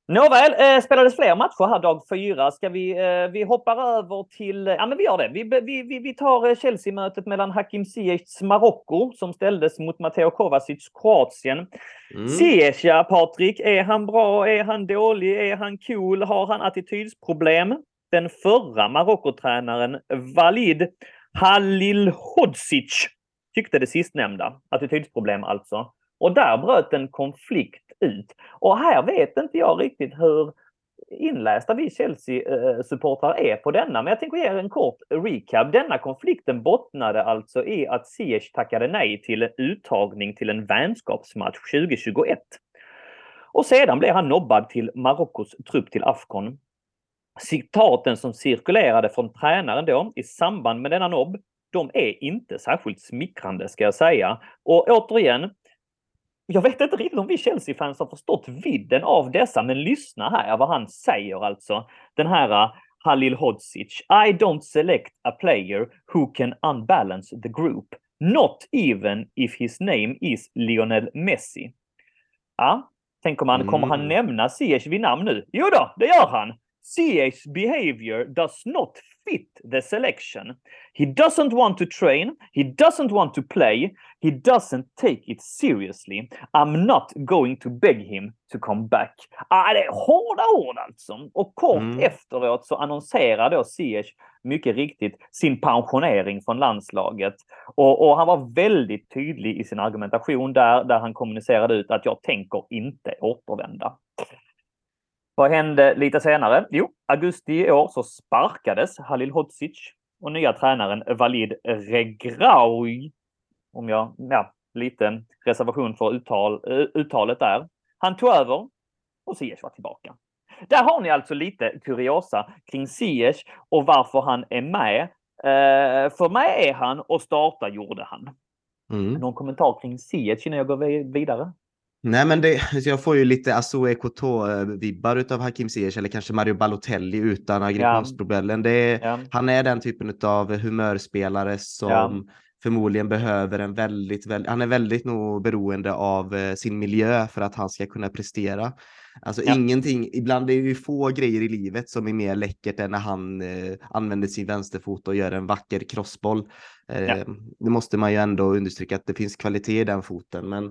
Nåväl, eh, spelades fler matcher här dag fyra. Ska vi, eh, vi hoppar över till, ja men vi gör det. Vi, vi, vi tar eh, Chelsea-mötet mellan Hakim Ziyechs Marocko som ställdes mot Matteo Kovacic Kroatien. Mm. Ziyech, ja Patrik, är han bra? Är han dålig? Är han cool? Har han attitydsproblem? Den förra Marocko-tränaren Valid Halilhodzic tyckte det sistnämnda. Attitydsproblem alltså. Och där bröt en konflikt ut. Och här vet inte jag riktigt hur inlästa vi Chelsea-supportrar är på denna, men jag tänker ge er en kort recap. Denna konflikten bottnade alltså i att Ziyech tackade nej till en uttagning till en vänskapsmatch 2021. Och sedan blev han nobbad till Marockos trupp till Afcon. Citaten som cirkulerade från tränaren då i samband med denna nobb, de är inte särskilt smickrande ska jag säga. Och återigen, jag vet inte riktigt om vi Chelsea-fans har förstått vidden av dessa, men lyssna här vad han säger alltså. Den här uh, Halil Hodzic. I don't select a player who can unbalance the group. Not even if his name is Lionel Messi. Ja, tänker man, mm. kommer han mm. nämna Ziyech vid namn nu? Jo då, det gör han. Ziyech's behavior does not fit the selection. He doesn't want to train. He doesn't want to play. He doesn't take it seriously. I'm not going to beg him to come back. Ah, det är hårda ord alltså. Och kort mm. efteråt så annonserar då Ziyech mycket riktigt sin pensionering från landslaget. Och, och, han var väldigt tydlig i sin argumentation där, där han kommunicerade ut att jag tänker inte återvända. Vad hände lite senare? Jo, augusti i år så sparkades Halil Hodzic och nya tränaren Valid Regraoui, om jag, ja, lite reservation för uttal, uttalet där. Han tog över och Ziyech var tillbaka. Där har ni alltså lite kuriosa kring Ziyech och varför han är med. Eh, för mig är han och starta gjorde han. Mm. Någon kommentar kring Ziyech innan jag går vidare? Nej, men det, jag får ju lite Asso Ekoto-vibbar utav Hakim Ziyech eller kanske Mario Balotelli utan aggressionsproblemen. Ja. ja. Han är den typen av humörspelare som ja. förmodligen behöver en väldigt, väldigt, han är väldigt nog beroende av eh, sin miljö för att han ska kunna prestera. Alltså ja. ingenting, ibland är det ju få grejer i livet som är mer läckert än när han eh, använder sin vänsterfot och gör en vacker crossboll. Eh, ja. Det måste man ju ändå understryka att det finns kvalitet i den foten, men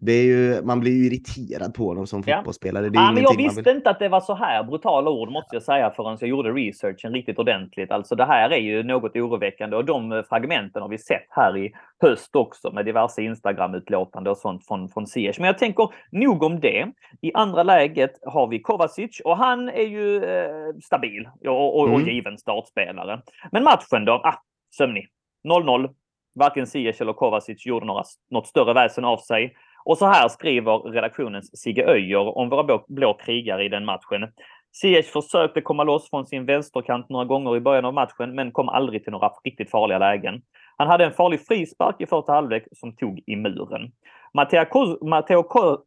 det är ju, man blir ju irriterad på dem som fotbollsspelare. Det är ja, men jag visste vill... inte att det var så här brutala ord måste jag säga förrän jag gjorde researchen riktigt ordentligt. Alltså det här är ju något oroväckande och de fragmenten har vi sett här i höst också med diverse Instagram-utlåtande och sånt från, från Ziyech. Men jag tänker nog om det. I andra läget har vi Kovacic och han är ju eh, stabil och, och, mm. och given startspelare. Men matchen då? Ah, sömnig. 0-0. Varken Ziyech eller Kovacic gjorde några, något större väsen av sig. Och så här skriver redaktionens Sigge Öjer om våra blå, blå krigare i den matchen. Ziyech försökte komma loss från sin vänsterkant några gånger i början av matchen, men kom aldrig till några riktigt farliga lägen. Han hade en farlig frispark i första halvlek som tog i muren. Matteo,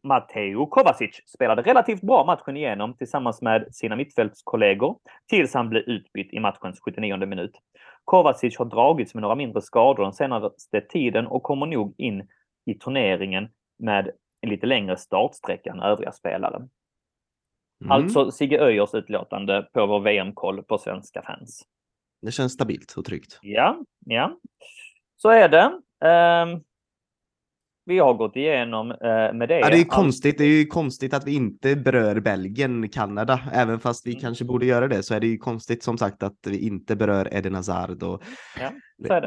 Matteo Kovacic spelade relativt bra matchen igenom tillsammans med sina mittfältskollegor tills han blev utbytt i matchens 79 minut. Kovacic har dragits med några mindre skador den senaste tiden och kommer nog in i turneringen med en lite längre startsträcka än övriga spelare. Mm. Alltså Sigge Öjers utlåtande på vår VM-koll på svenska fans. Det känns stabilt och tryggt. Ja, ja. Så är det. Um, vi har gått igenom eh, med det. Ja, det är konstigt. Det är ju konstigt att vi inte berör Belgien, Kanada, även fast vi mm. kanske borde göra det så är det ju konstigt som sagt att vi inte berör Eden Hazard. Och... Ja,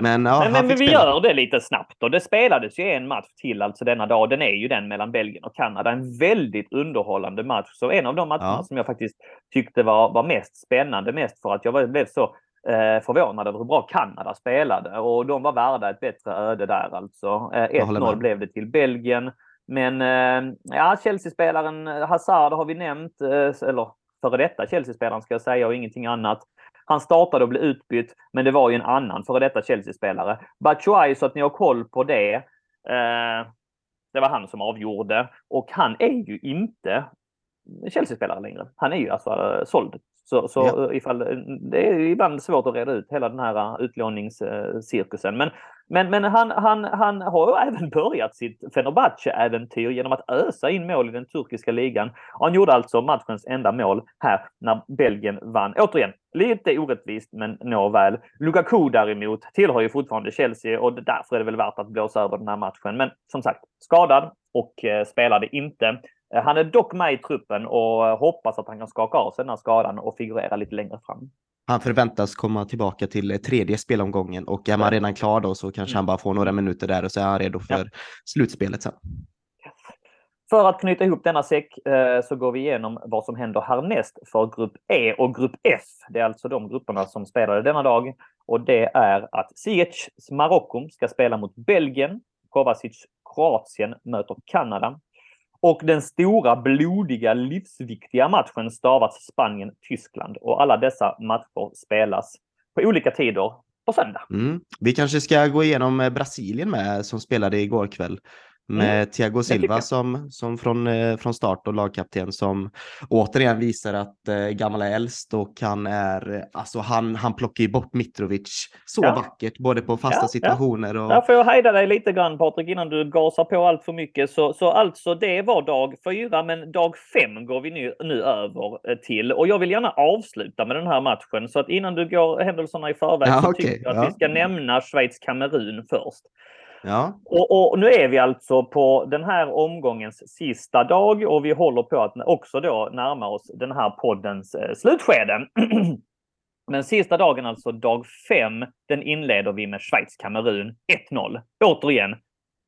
men, ja, men, men vi gör det lite snabbt och det spelades ju en match till alltså denna dag. Den är ju den mellan Belgien och Kanada. En väldigt underhållande match. Så en av de matcherna som jag faktiskt tyckte var, var mest spännande, mest för att jag blev så eh, förvånad över hur bra Kanada spelade och de var värda ett bättre öde där alltså. Eh, 1-0 blev det till Belgien. Men eh, ja, Chelsea-spelaren Hazard har vi nämnt, eh, eller före detta Chelsea-spelaren ska jag säga och ingenting annat. Han startade och blev utbytt, men det var ju en annan före detta Chelsea-spelare. Batshuayi, så att ni har koll på det. Eh, det var han som avgjorde och han är ju inte Chelsea-spelare längre. Han är ju alltså uh, såld så, så ja. ifall, det är ibland svårt att reda ut hela den här äh, utlåningscirkusen. Men, men, men han, han, han har även börjat sitt Fenerbahce-äventyr genom att ösa in mål i den turkiska ligan. Han gjorde alltså matchens enda mål här när Belgien vann. Återigen, lite orättvist men nåväl. Lukaku däremot tillhör ju fortfarande Chelsea och därför är det väl värt att blåsa över den här matchen. Men som sagt, skadad och eh, spelade inte. Eh, han är dock med i truppen och eh, hoppas att han kan skaka av sig den här skadan och figurera lite längre fram. Han förväntas komma tillbaka till eh, tredje spelomgången och är man redan klar då så kanske mm. han bara får några minuter där och så är han redo för ja. slutspelet sen. För att knyta ihop denna säck så går vi igenom vad som händer härnäst för grupp E och grupp F. Det är alltså de grupperna som spelade denna dag och det är att Ziyech Marocko ska spela mot Belgien. Kovacic Kroatien möter Kanada och den stora, blodiga, livsviktiga matchen stavas Spanien-Tyskland. Och alla dessa matcher spelas på olika tider på söndag. Mm. Vi kanske ska gå igenom eh, Brasilien med, som spelade igår kväll med mm. Thiago Silva som, som från, eh, från start och lagkapten som återigen visar att eh, gammal är äldst och han är, alltså han, han plockar ju bort Mitrovic så ja. vackert, både på fasta ja, situationer ja. och... Där får jag hejda dig lite grann Patrik innan du gasar på allt för mycket. Så, så alltså det var dag fyra, men dag fem går vi nu, nu över eh, till. Och jag vill gärna avsluta med den här matchen, så att innan du går händelserna i förväg ja, så okay. tycker jag att vi ska nämna Schweiz-Kamerun först. Ja. Och, och, nu är vi alltså på den här omgångens sista dag och vi håller på att också då närma oss den här poddens eh, slutskede. Men sista dagen, alltså dag fem, den inleder vi med Schweiz-Kamerun 1-0. Återigen,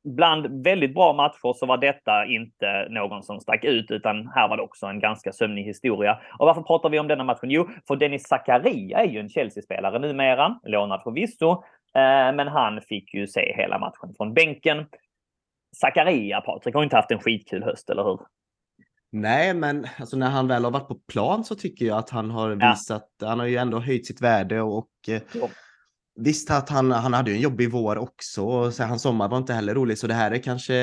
bland väldigt bra matcher så var detta inte någon som stack ut, utan här var det också en ganska sömnig historia. Och varför pratar vi om denna matchen? Jo, för Dennis Zakaria är ju en Chelsea-spelare numera, lånad förvisso, men han fick ju se hela matchen från bänken. Zakaria, Patrik, har inte haft en skitkul höst, eller hur? Nej, men alltså när han väl har varit på plan så tycker jag att han har visat, ja. han har ju ändå höjt sitt värde och, eh, Visst att han, han hade en jobbig vår också, så hans sommar var inte heller rolig, så det här är kanske,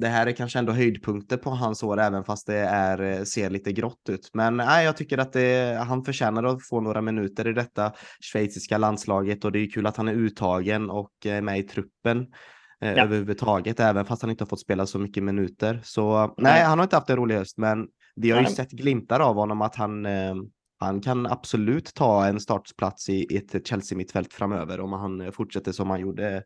det här är kanske ändå höjdpunkter på hans år, även fast det är, ser lite grått ut. Men nej, jag tycker att det, han förtjänar att få några minuter i detta schweiziska landslaget och det är kul att han är uttagen och med i truppen eh, ja. överhuvudtaget, även fast han inte har fått spela så mycket minuter. Så nej, han har inte haft en rolig höst, men vi har ju sett glimtar av honom att han eh, han kan absolut ta en startplats i ett Chelsea-mittfält framöver om han eh, fortsätter som han gjorde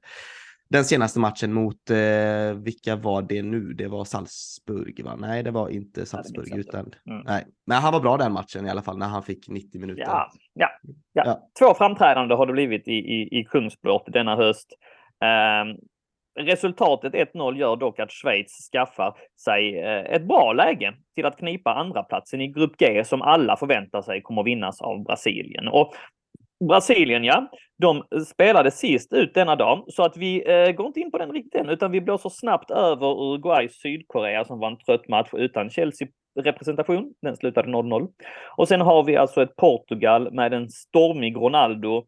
den senaste matchen mot, eh, vilka var det nu? Det var Salzburg va? Nej, det var inte Salzburg utan, mm. nej. Men han var bra den matchen i alla fall när han fick 90 minuter. Ja, ja, ja. ja. Två framträdande har det blivit i, i, i Kungsblott denna höst. Um, Resultatet 1-0 gör dock att Schweiz skaffar sig eh, ett bra läge till att knipa andra platsen i Grupp G som alla förväntar sig kommer vinnas av Brasilien. Och Brasilien, ja, de spelade sist ut denna dag så att vi eh, går inte in på den riktigt än utan vi blåser snabbt över Uruguay Sydkorea som var en trött match utan Chelsea representation. Den slutade 0-0. Och sen har vi alltså ett Portugal med en stormig Ronaldo eh,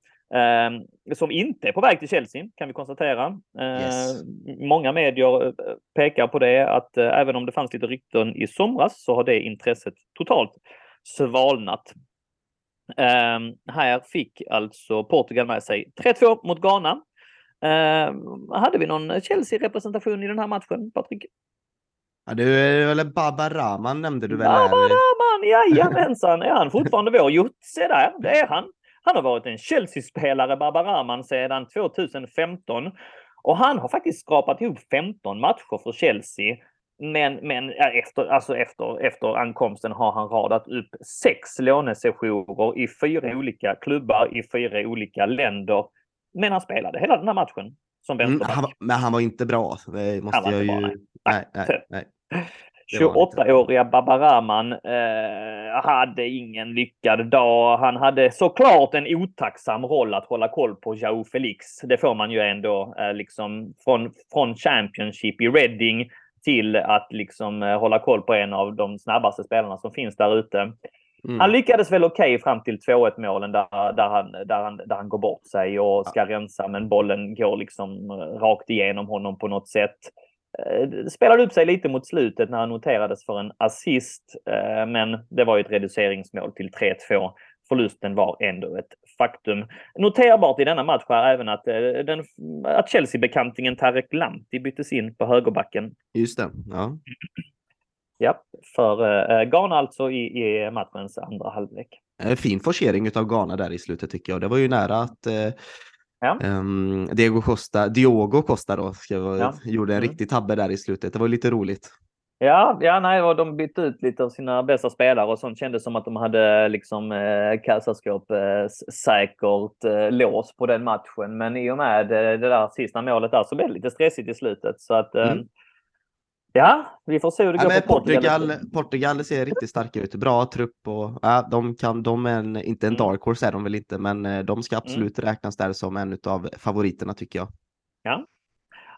som inte är på väg till Chelsea kan vi konstatera. Eh, Yes. Många medier eh, pekar på det att eh, även om det fanns lite rykten i somras så har det intresset totalt svalnat. Eh, här fick alltså Portugal med sig 3-2 mot Ghana. Hade vi någon Chelsea-representation i den här matchen, Patrik? Ja, du, eller Baba Rahman nämnde du väl? här? Babaraman, jajamensan! Är han fortfarande vår? Jo, se där, det är han. Han har varit en Chelsea-spelare, Babaraman, sedan 2015. Och han har faktiskt skrapat ihop 15 matcher för Chelsea. Men, men efter, alltså efter, efter ankomsten har han radat upp sex lånesessioner i fyra olika klubbar i fyra olika länder. Men han spelade hela den här matchen som Mm, vänsterback. han, var- men han var inte bra. Det måste var jag inte ju... bra, nej. nej, nej, nej. Det var han inte. 28-åriga Babaraman eh, hade ingen lyckad dag. Han hade såklart en otacksam roll att hålla koll på Jao Felix. Det får man ju ändå eh, liksom från, från Championship i Reading till att liksom eh, hålla koll på en av de snabbaste spelarna som finns där ute. Mm. Han lyckades väl okej fram till 2-1 målen där, där, han, där, han, där han går bort sig och ska rensa men bollen går liksom eh, rakt igenom honom på något sätt. Eh, Spelade upp sig lite mot slutet när han noterades för en assist eh, men det var ju ett reduceringsmål till 3-2. Förlusten var ändå ett faktum. Noterbart i denna match är även att, eh, den, att Chelsea-bekantingen Tarek Lamti byttes in på högerbacken. Just det. Ja. Ja, för eh, Ghana alltså i, i matchens andra halvlek. Fin forcering av Ghana där i slutet tycker jag. Det var ju nära att eh, Ja. ehm, Diego Costa, Diogo Costa då, ska jag, Ja. gjorde en Mm. riktig tabbe där i slutet. Det var lite roligt. Ja, ja nej, och de bytte ut lite av sina bästa spelare och sånt kändes som att de hade liksom eh, kassaskåp eh, säkert eh, lås på den matchen. Men i och med eh, det där sista målet där så blev det lite stressigt i slutet. Så att eh, Mm. Ja, vi får se hur det Ja, går men för Portugal. Portugal, Portugal ser riktigt starka ut. Bra trupp och ja, de kan, de är en, inte en Mm. dark horse är de väl inte, men eh, de ska absolut räknas där som en av favoriterna tycker jag. Ja,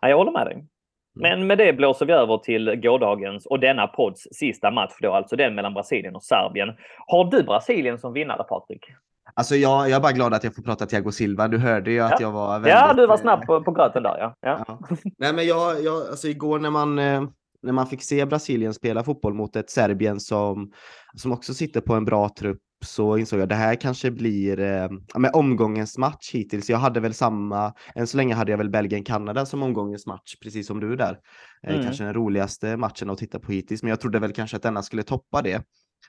jag håller med dig. Men med det blåser vi över till gårdagens och denna podds sista match då, alltså den mellan Brasilien och Serbien. Har du Brasilien som vinnare, Patrik? Alltså jag, jag är bara glad att jag får prata Thiago Silva. Du hörde ju att Ja. jag var väldigt... Ja, du var eh, snabb på, på gröten där. Ja. Ja. Ja. Nej, men jag, jag, alltså igår när man, eh, när man fick se Brasilien spela fotboll mot ett Serbien som, som också sitter på en bra trupp så insåg jag att det här kanske blir eh, men omgångens match hittills. Jag hade väl samma, än så länge hade jag väl Belgien-Kanada som omgångens match, precis som du där. Eh, Mm. Kanske den roligaste matchen att titta på hittills, men jag trodde väl kanske att denna skulle toppa det.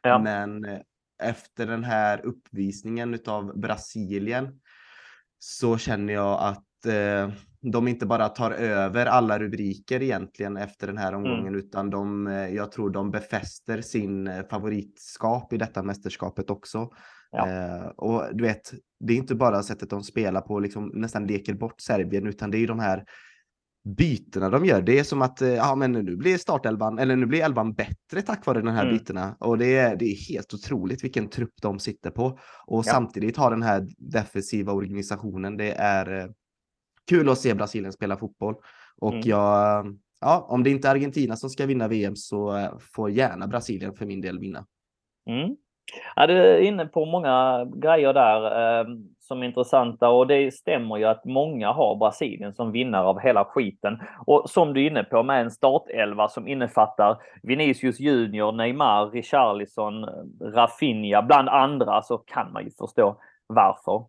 Ja. Men eh, efter den här uppvisningen utav Brasilien så känner jag att eh, de inte bara tar över alla rubriker egentligen efter den här Mm. omgången utan de, eh, jag tror de befäster sin eh, favoritskap i detta mästerskapet också. Ja. Eh, och du vet, det är inte bara sättet de spelar på, liksom nästan leker bort Serbien, utan det är ju de här bytena de gör. Det är som att eh, ja, men nu blir startelvan, eller nu blir elvan bättre tack vare den här Mm. bytena. Och det är, det är helt otroligt vilken trupp de sitter på. Och Ja. samtidigt har den här defensiva organisationen. Det är kul att se Brasilien spela fotboll. Och Mm. jag, ja, om det inte är Argentina som ska vinna VM så eh, får gärna Brasilien för min del vinna. Mm. Ja, du är inne på många grejer där eh, som är intressanta och det stämmer ju att många har Brasilien som vinnare av hela skiten. Och som du är inne på med en startelva som innefattar Vinicius Junior, Neymar, Richarlison, Rafinha bland andra så kan man ju förstå varför.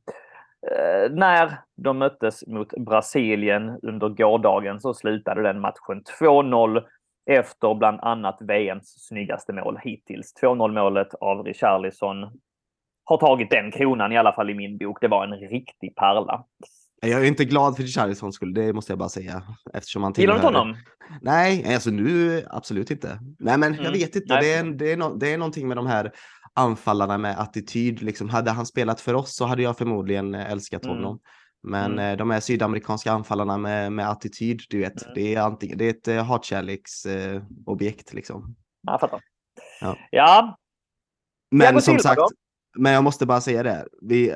Eh, när de möttes mot Brasilien under gårdagen så slutade den matchen 2-0 efter bland annat VMs snyggaste mål hittills. 2-0 målet av Richarlison har tagit den kronan i alla fall i min bok. Det var en riktig pärla. Jag är inte glad för Richarlisons skull, det måste jag bara säga. Eftersom han Gillar du inte tillhör- honom? Nej, alltså nu absolut inte. Nej, men jag Mm, vet inte. Det är, det, är no, det är någonting med de här anfallarna med attityd. Liksom, hade han spelat för oss så hade jag förmodligen eh, älskat Mm. honom. Men Mm. eh, de här sydamerikanska anfallarna med, med attityd, du vet, Mm. det är antingen det är ett eh, hatkärleksobjekt eh, objekt, liksom. Ja, Jag fattar. Ja. Ja, Men som sagt, då? men jag måste bara säga det. Vi,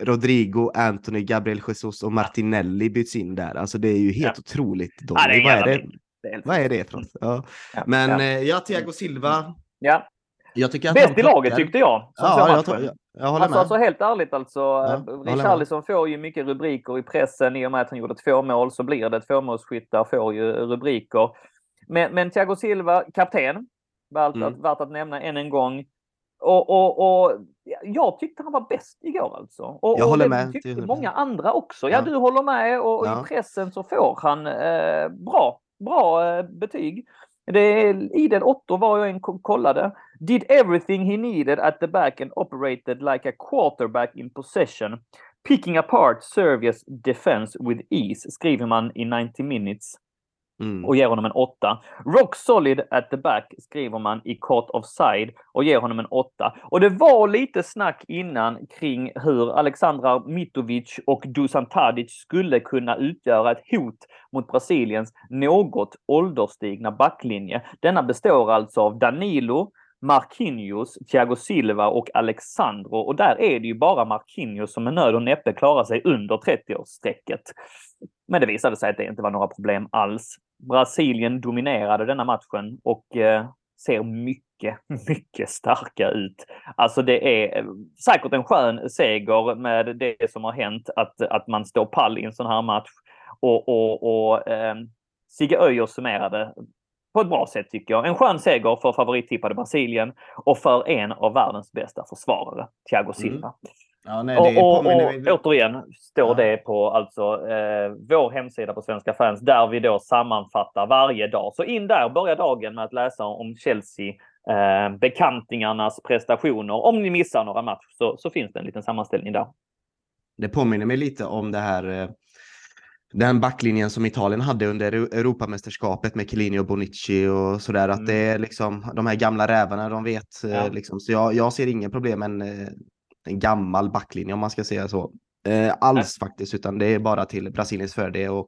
Rodrigo, Anthony, Gabriel Jesus och Martinelli byts in där. Alltså det är ju helt otroligt. Ja, är Donny. Vad är det? Vad är det för något? Ja. Ja, Men ja. ja, Thiago Silva. Ja. Jag tycker att Bäst i laget tyckte jag. Ja, jag, tror- jag, jag håller Alltså, med. alltså helt ärligt alltså. Ja, med. Richarlison får ju mycket rubriker i pressen i och med att han gjorde två mål så blir det tvåmålsskyttar får ju rubriker. Men, men Thiago Silva, kapten, värt, Mm. att, värt att nämna än en gång. Och, och, och jag tyckte han var bäst igår alltså. Och, Jag och håller det med tyckte till 100%. många andra också. Ja, Ja. du håller med och, och Ja. i pressen så får han eh, bra, bra eh, betyg. Det är, I den Otto var jag en ko- kollade. Did everything he needed at the back and operated like a quarterback in possession. Picking apart Serbias defense with ease, skriver man i 90 minutes Mm. och ger honom en 8. Rock solid at the back skriver man i kort offside och ger honom en 8. Och det var lite snack innan kring hur Aleksandra Mitrovic och Dusan Tadic skulle kunna utgöra ett hot mot Brasiliens något ålderstigna backlinje. Denna består alltså av Danilo, Marquinhos, Thiago Silva och Alexandro och där är det ju bara Marquinhos som med nöd och näppe klarar sig under 30-årsstrecket. Men det visade sig att det inte var några problem alls. Brasilien dominerade denna matchen och eh, ser mycket, mycket starka ut. Alltså det är eh, säkert en skön seger med det som har hänt, att, att man står pall i en sån här match. Och, och, och eh, Sigge Öijer summerade på ett bra sätt tycker jag. En skön seger för favorittippade Brasilien och för en av världens bästa försvarare, Thiago Silva. Ja, nej, Och, och, och återigen står Ja. det på alltså eh, vår hemsida på Svenska fans där vi då sammanfattar varje dag. Så in där, börja dagen med att läsa om Chelsea, eh, bekantingarnas prestationer. Om ni missar några matcher så, så finns det en liten sammanställning där. Det påminner mig lite om det här eh, den backlinjen som Italien hade under Eu- Europamästerskapet med Chiellini och Bonucci och sådär. Att Mm. det är liksom de här gamla rävarna, de vet. eh, Ja. Liksom. Så jag, jag ser ingen problem med en, eh, en gammal backlinje om man ska säga så. Eh, alls faktiskt, utan det är bara till Brasiliens fördel. Och,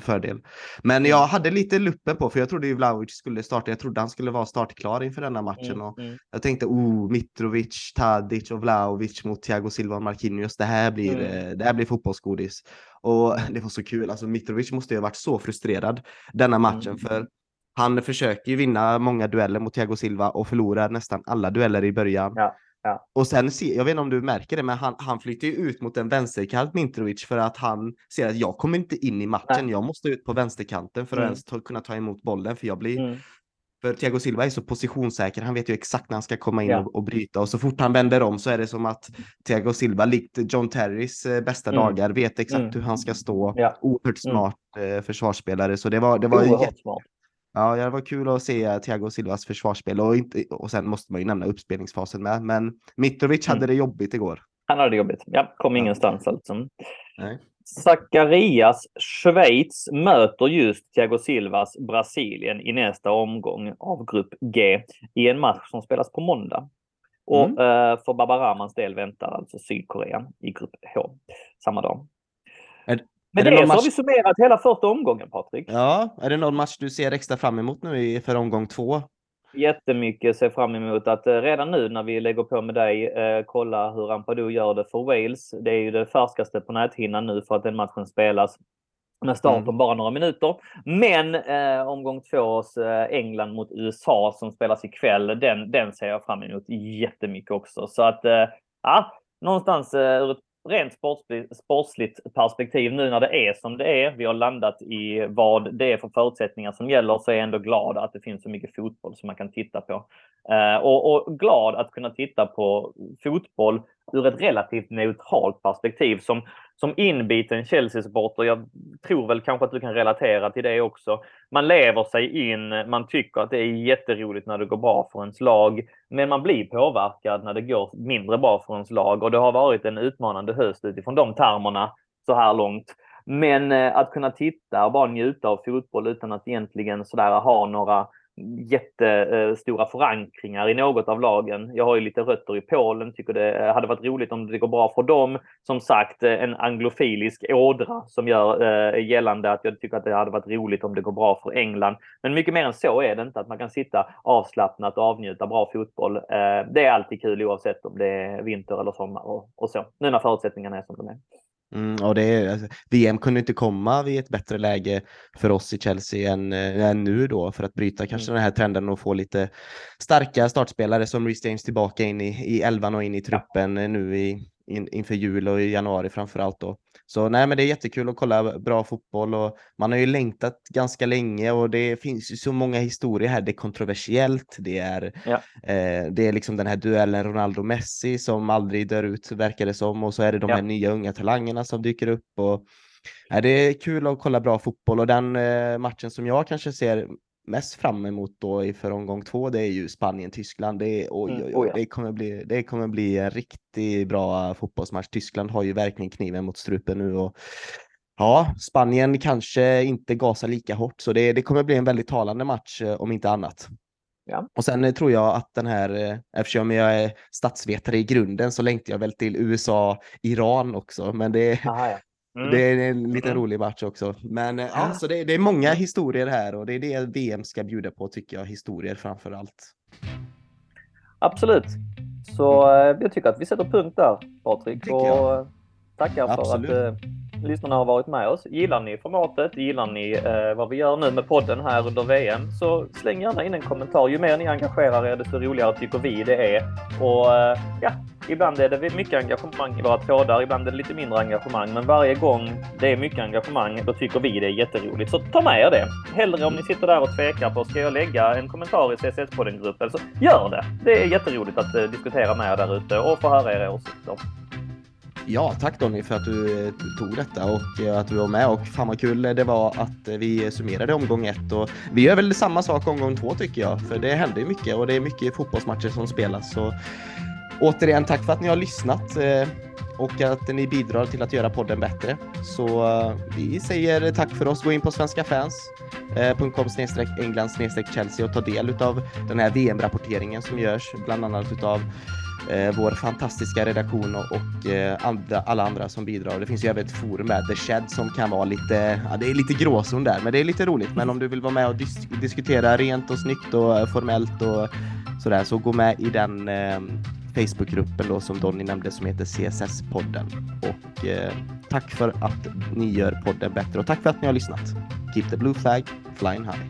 fördel. Men Mm. jag hade lite luppen på, för jag trodde ju Vlahovic skulle starta. Jag trodde han skulle vara startklar inför denna matchen. Mm, Och mm. jag tänkte, oh, Mitrovic, Tadic och Vlahovic mot Thiago Silva och Marquinhos. Det här blir, Mm. eh, det här blir fotbollsgodis. Och det var så kul. Alltså Mitrovic måste ju ha varit så frustrerad denna matchen. Mm. För han försöker ju vinna många dueller mot Thiago Silva och förlorar nästan alla dueller i början. Ja, ja. Och sen, se, jag vet inte om du märker det, men han, han flyttar ju ut mot en vänsterkant Mitrovic för att han ser att jag kommer inte in i matchen. Nej. Jag måste ut på vänsterkanten för att Mm. ens ta, kunna ta emot bollen. För jag blir Mm. för Thiago Silva är så positionssäker. Han vet ju exakt när han ska komma in Ja. och, och bryta. Och så fort han vänder om så är det som att Thiago Silva, likt John Terrys eh, bästa Mm. dagar, vet exakt Mm. hur han ska stå. Ja. Oerhört smart eh, försvarsspelare. Så det var, det var, jätte, smart. Ja, det var kul att se Thiago Silvas försvarsspel. Och, inte, och sen måste man ju nämna uppspelningsfasen med. Men Mitrovic Mm. hade det jobbigt igår. Han hade det jobbigt. Ja, kom Ja. ingenstans alltså. Nej. Zacharias Schweiz möter just Thiago Silvas Brasilien i nästa omgång av Grupp G i en match som spelas på måndag. Och Mm. eh, för Babaramans del väntar alltså Sydkorea i Grupp H samma dag. Är- Med det, det så har vi summerat hela första omgången Patrik. Ja, är det någon match du ser extra fram emot nu för omgång två? Jättemycket ser fram emot att eh, redan nu när vi lägger på med dig eh, kolla hur Ampadu gör det för Wales. Det är ju det färskaste på näthinnan nu för att den matchen spelas med start Mm. om bara några minuter. Men eh, omgång tvås eh, England mot USA som spelas ikväll, den, den ser jag fram emot jättemycket också. Så att eh, ja, någonstans eh, ur ett rent sportsligt, perspektiv nu när det är som det är. Vi har landat i vad det är för förutsättningar som gäller så är jag ändå glad att det finns så mycket fotboll som man kan titta på. Eh, och, och glad att kunna titta på fotboll ur ett relativt neutralt perspektiv som, som inbiten Chelsea-supporter. Jag tror väl kanske att du kan relatera till det också. Man lever sig in, man tycker att det är jätteroligt när det går bra för ens lag, men man blir påverkad när det går mindre bra för ens lag och det har varit en utmanande höst utifrån de termerna så här långt. Men eh, att kunna titta och bara njuta av fotboll utan att egentligen sådär ha några jättestora eh, förankringar i något av lagen. Jag har ju lite rötter i Polen, tycker det eh, hade varit roligt om det går bra för dem. Som sagt, eh, en anglofilisk ådra som gör eh, gällande att jag tycker att det hade varit roligt om det går bra för England. Men mycket mer än så är det inte, att man kan sitta avslappnat och avnjuta bra fotboll. Eh, det är alltid kul oavsett om det är vinter eller sommar och, och så. Nu när förutsättningarna är som de är. Mm, och det är, alltså, VM kunde inte komma vid ett bättre läge för oss i Chelsea än, äh, än nu då för att bryta kanske mm. den här trenden och få lite starka startspelare som Reece James tillbaka in i, i elvan och in i truppen ja. nu i, in, inför jul och i januari framför allt då. Så nej, men det är jättekul att kolla bra fotboll och man har ju längtat ganska länge och det finns ju så många historier här. Det är kontroversiellt. Det är, ja. eh, det är liksom den här duellen Ronaldo-Messi som aldrig dör ut verkar det som och så är det de ja. här nya unga talangerna som dyker upp och Nej, det är kul att kolla bra fotboll och den eh, matchen som jag kanske ser mest fram emot då för omgång två, det är ju Spanien-Tyskland. Det, oj, mm, oj, oj, det, kommer bli, det kommer bli en riktigt bra fotbollsmatch. Tyskland har ju verkligen kniven mot strupen nu och ja, Spanien kanske inte gasar lika hårt, så det, det kommer bli en väldigt talande match eh, om inte annat. Ja. Och sen eh, tror jag att den här, eh, eftersom jag är statsvetare i grunden så längtar jag väl till USA-Iran också, men det, Aha, ja. Mm. Det är en liten mm. rolig match också. Men eh, ja, så det, det, är många historier här och det är det VM ska bjuda på tycker jag. Historier framför allt. Absolut. Så mm. jag tycker att vi sätter punkt där Patrik. Och jag. tackar Absolut. för att eh, Mm. lyssnarna har varit med oss. Gillar ni formatet? Gillar ni eh, vad vi gör nu med podden här under VM? Så släng gärna in en kommentar. Ju mer ni engagerar er, desto roligare tycker vi det är. Och eh, ja, ibland är det mycket engagemang i våra trådar, ibland är det lite mindre engagemang. Men varje gång det är mycket engagemang, då tycker vi det är jätteroligt. Så ta med er det. Hellre om ni sitter där och tvekar på, ska jag lägga en kommentar i CSS-podden-gruppen? Så gör det! Det är jätteroligt att eh, diskutera med er där ute och få höra era åsikter. Ja, tack Donny för att du eh, tog detta och eh, att du var med och fan vad kul det var att eh, vi summerade omgång ett och vi gör väl samma sak omgång två tycker jag för det händer ju mycket och det är mycket fotbollsmatcher som spelas så återigen tack för att ni har lyssnat och att ni bidrar till att göra podden bättre. Så vi säger tack för oss. Gå in på svenskafans.com england Chelsea och ta del av den här VM-rapporteringen som görs bland annat utav eh, vår fantastiska redaktion och, och eh, andra, alla andra som bidrar. Det finns ju även ett forum där, The Shed som kan vara lite, ja det är lite gråzon där, men det är lite roligt. Men om du vill vara med och dis diskutera rent och snyggt och eh, formellt och sådär, så gå med i den eh, Facebookgruppen då som Donny nämnde som heter CSS-podden. Och eh, tack för att ni gör podden bättre och tack för att ni har lyssnat. Keep the blue flag flying high.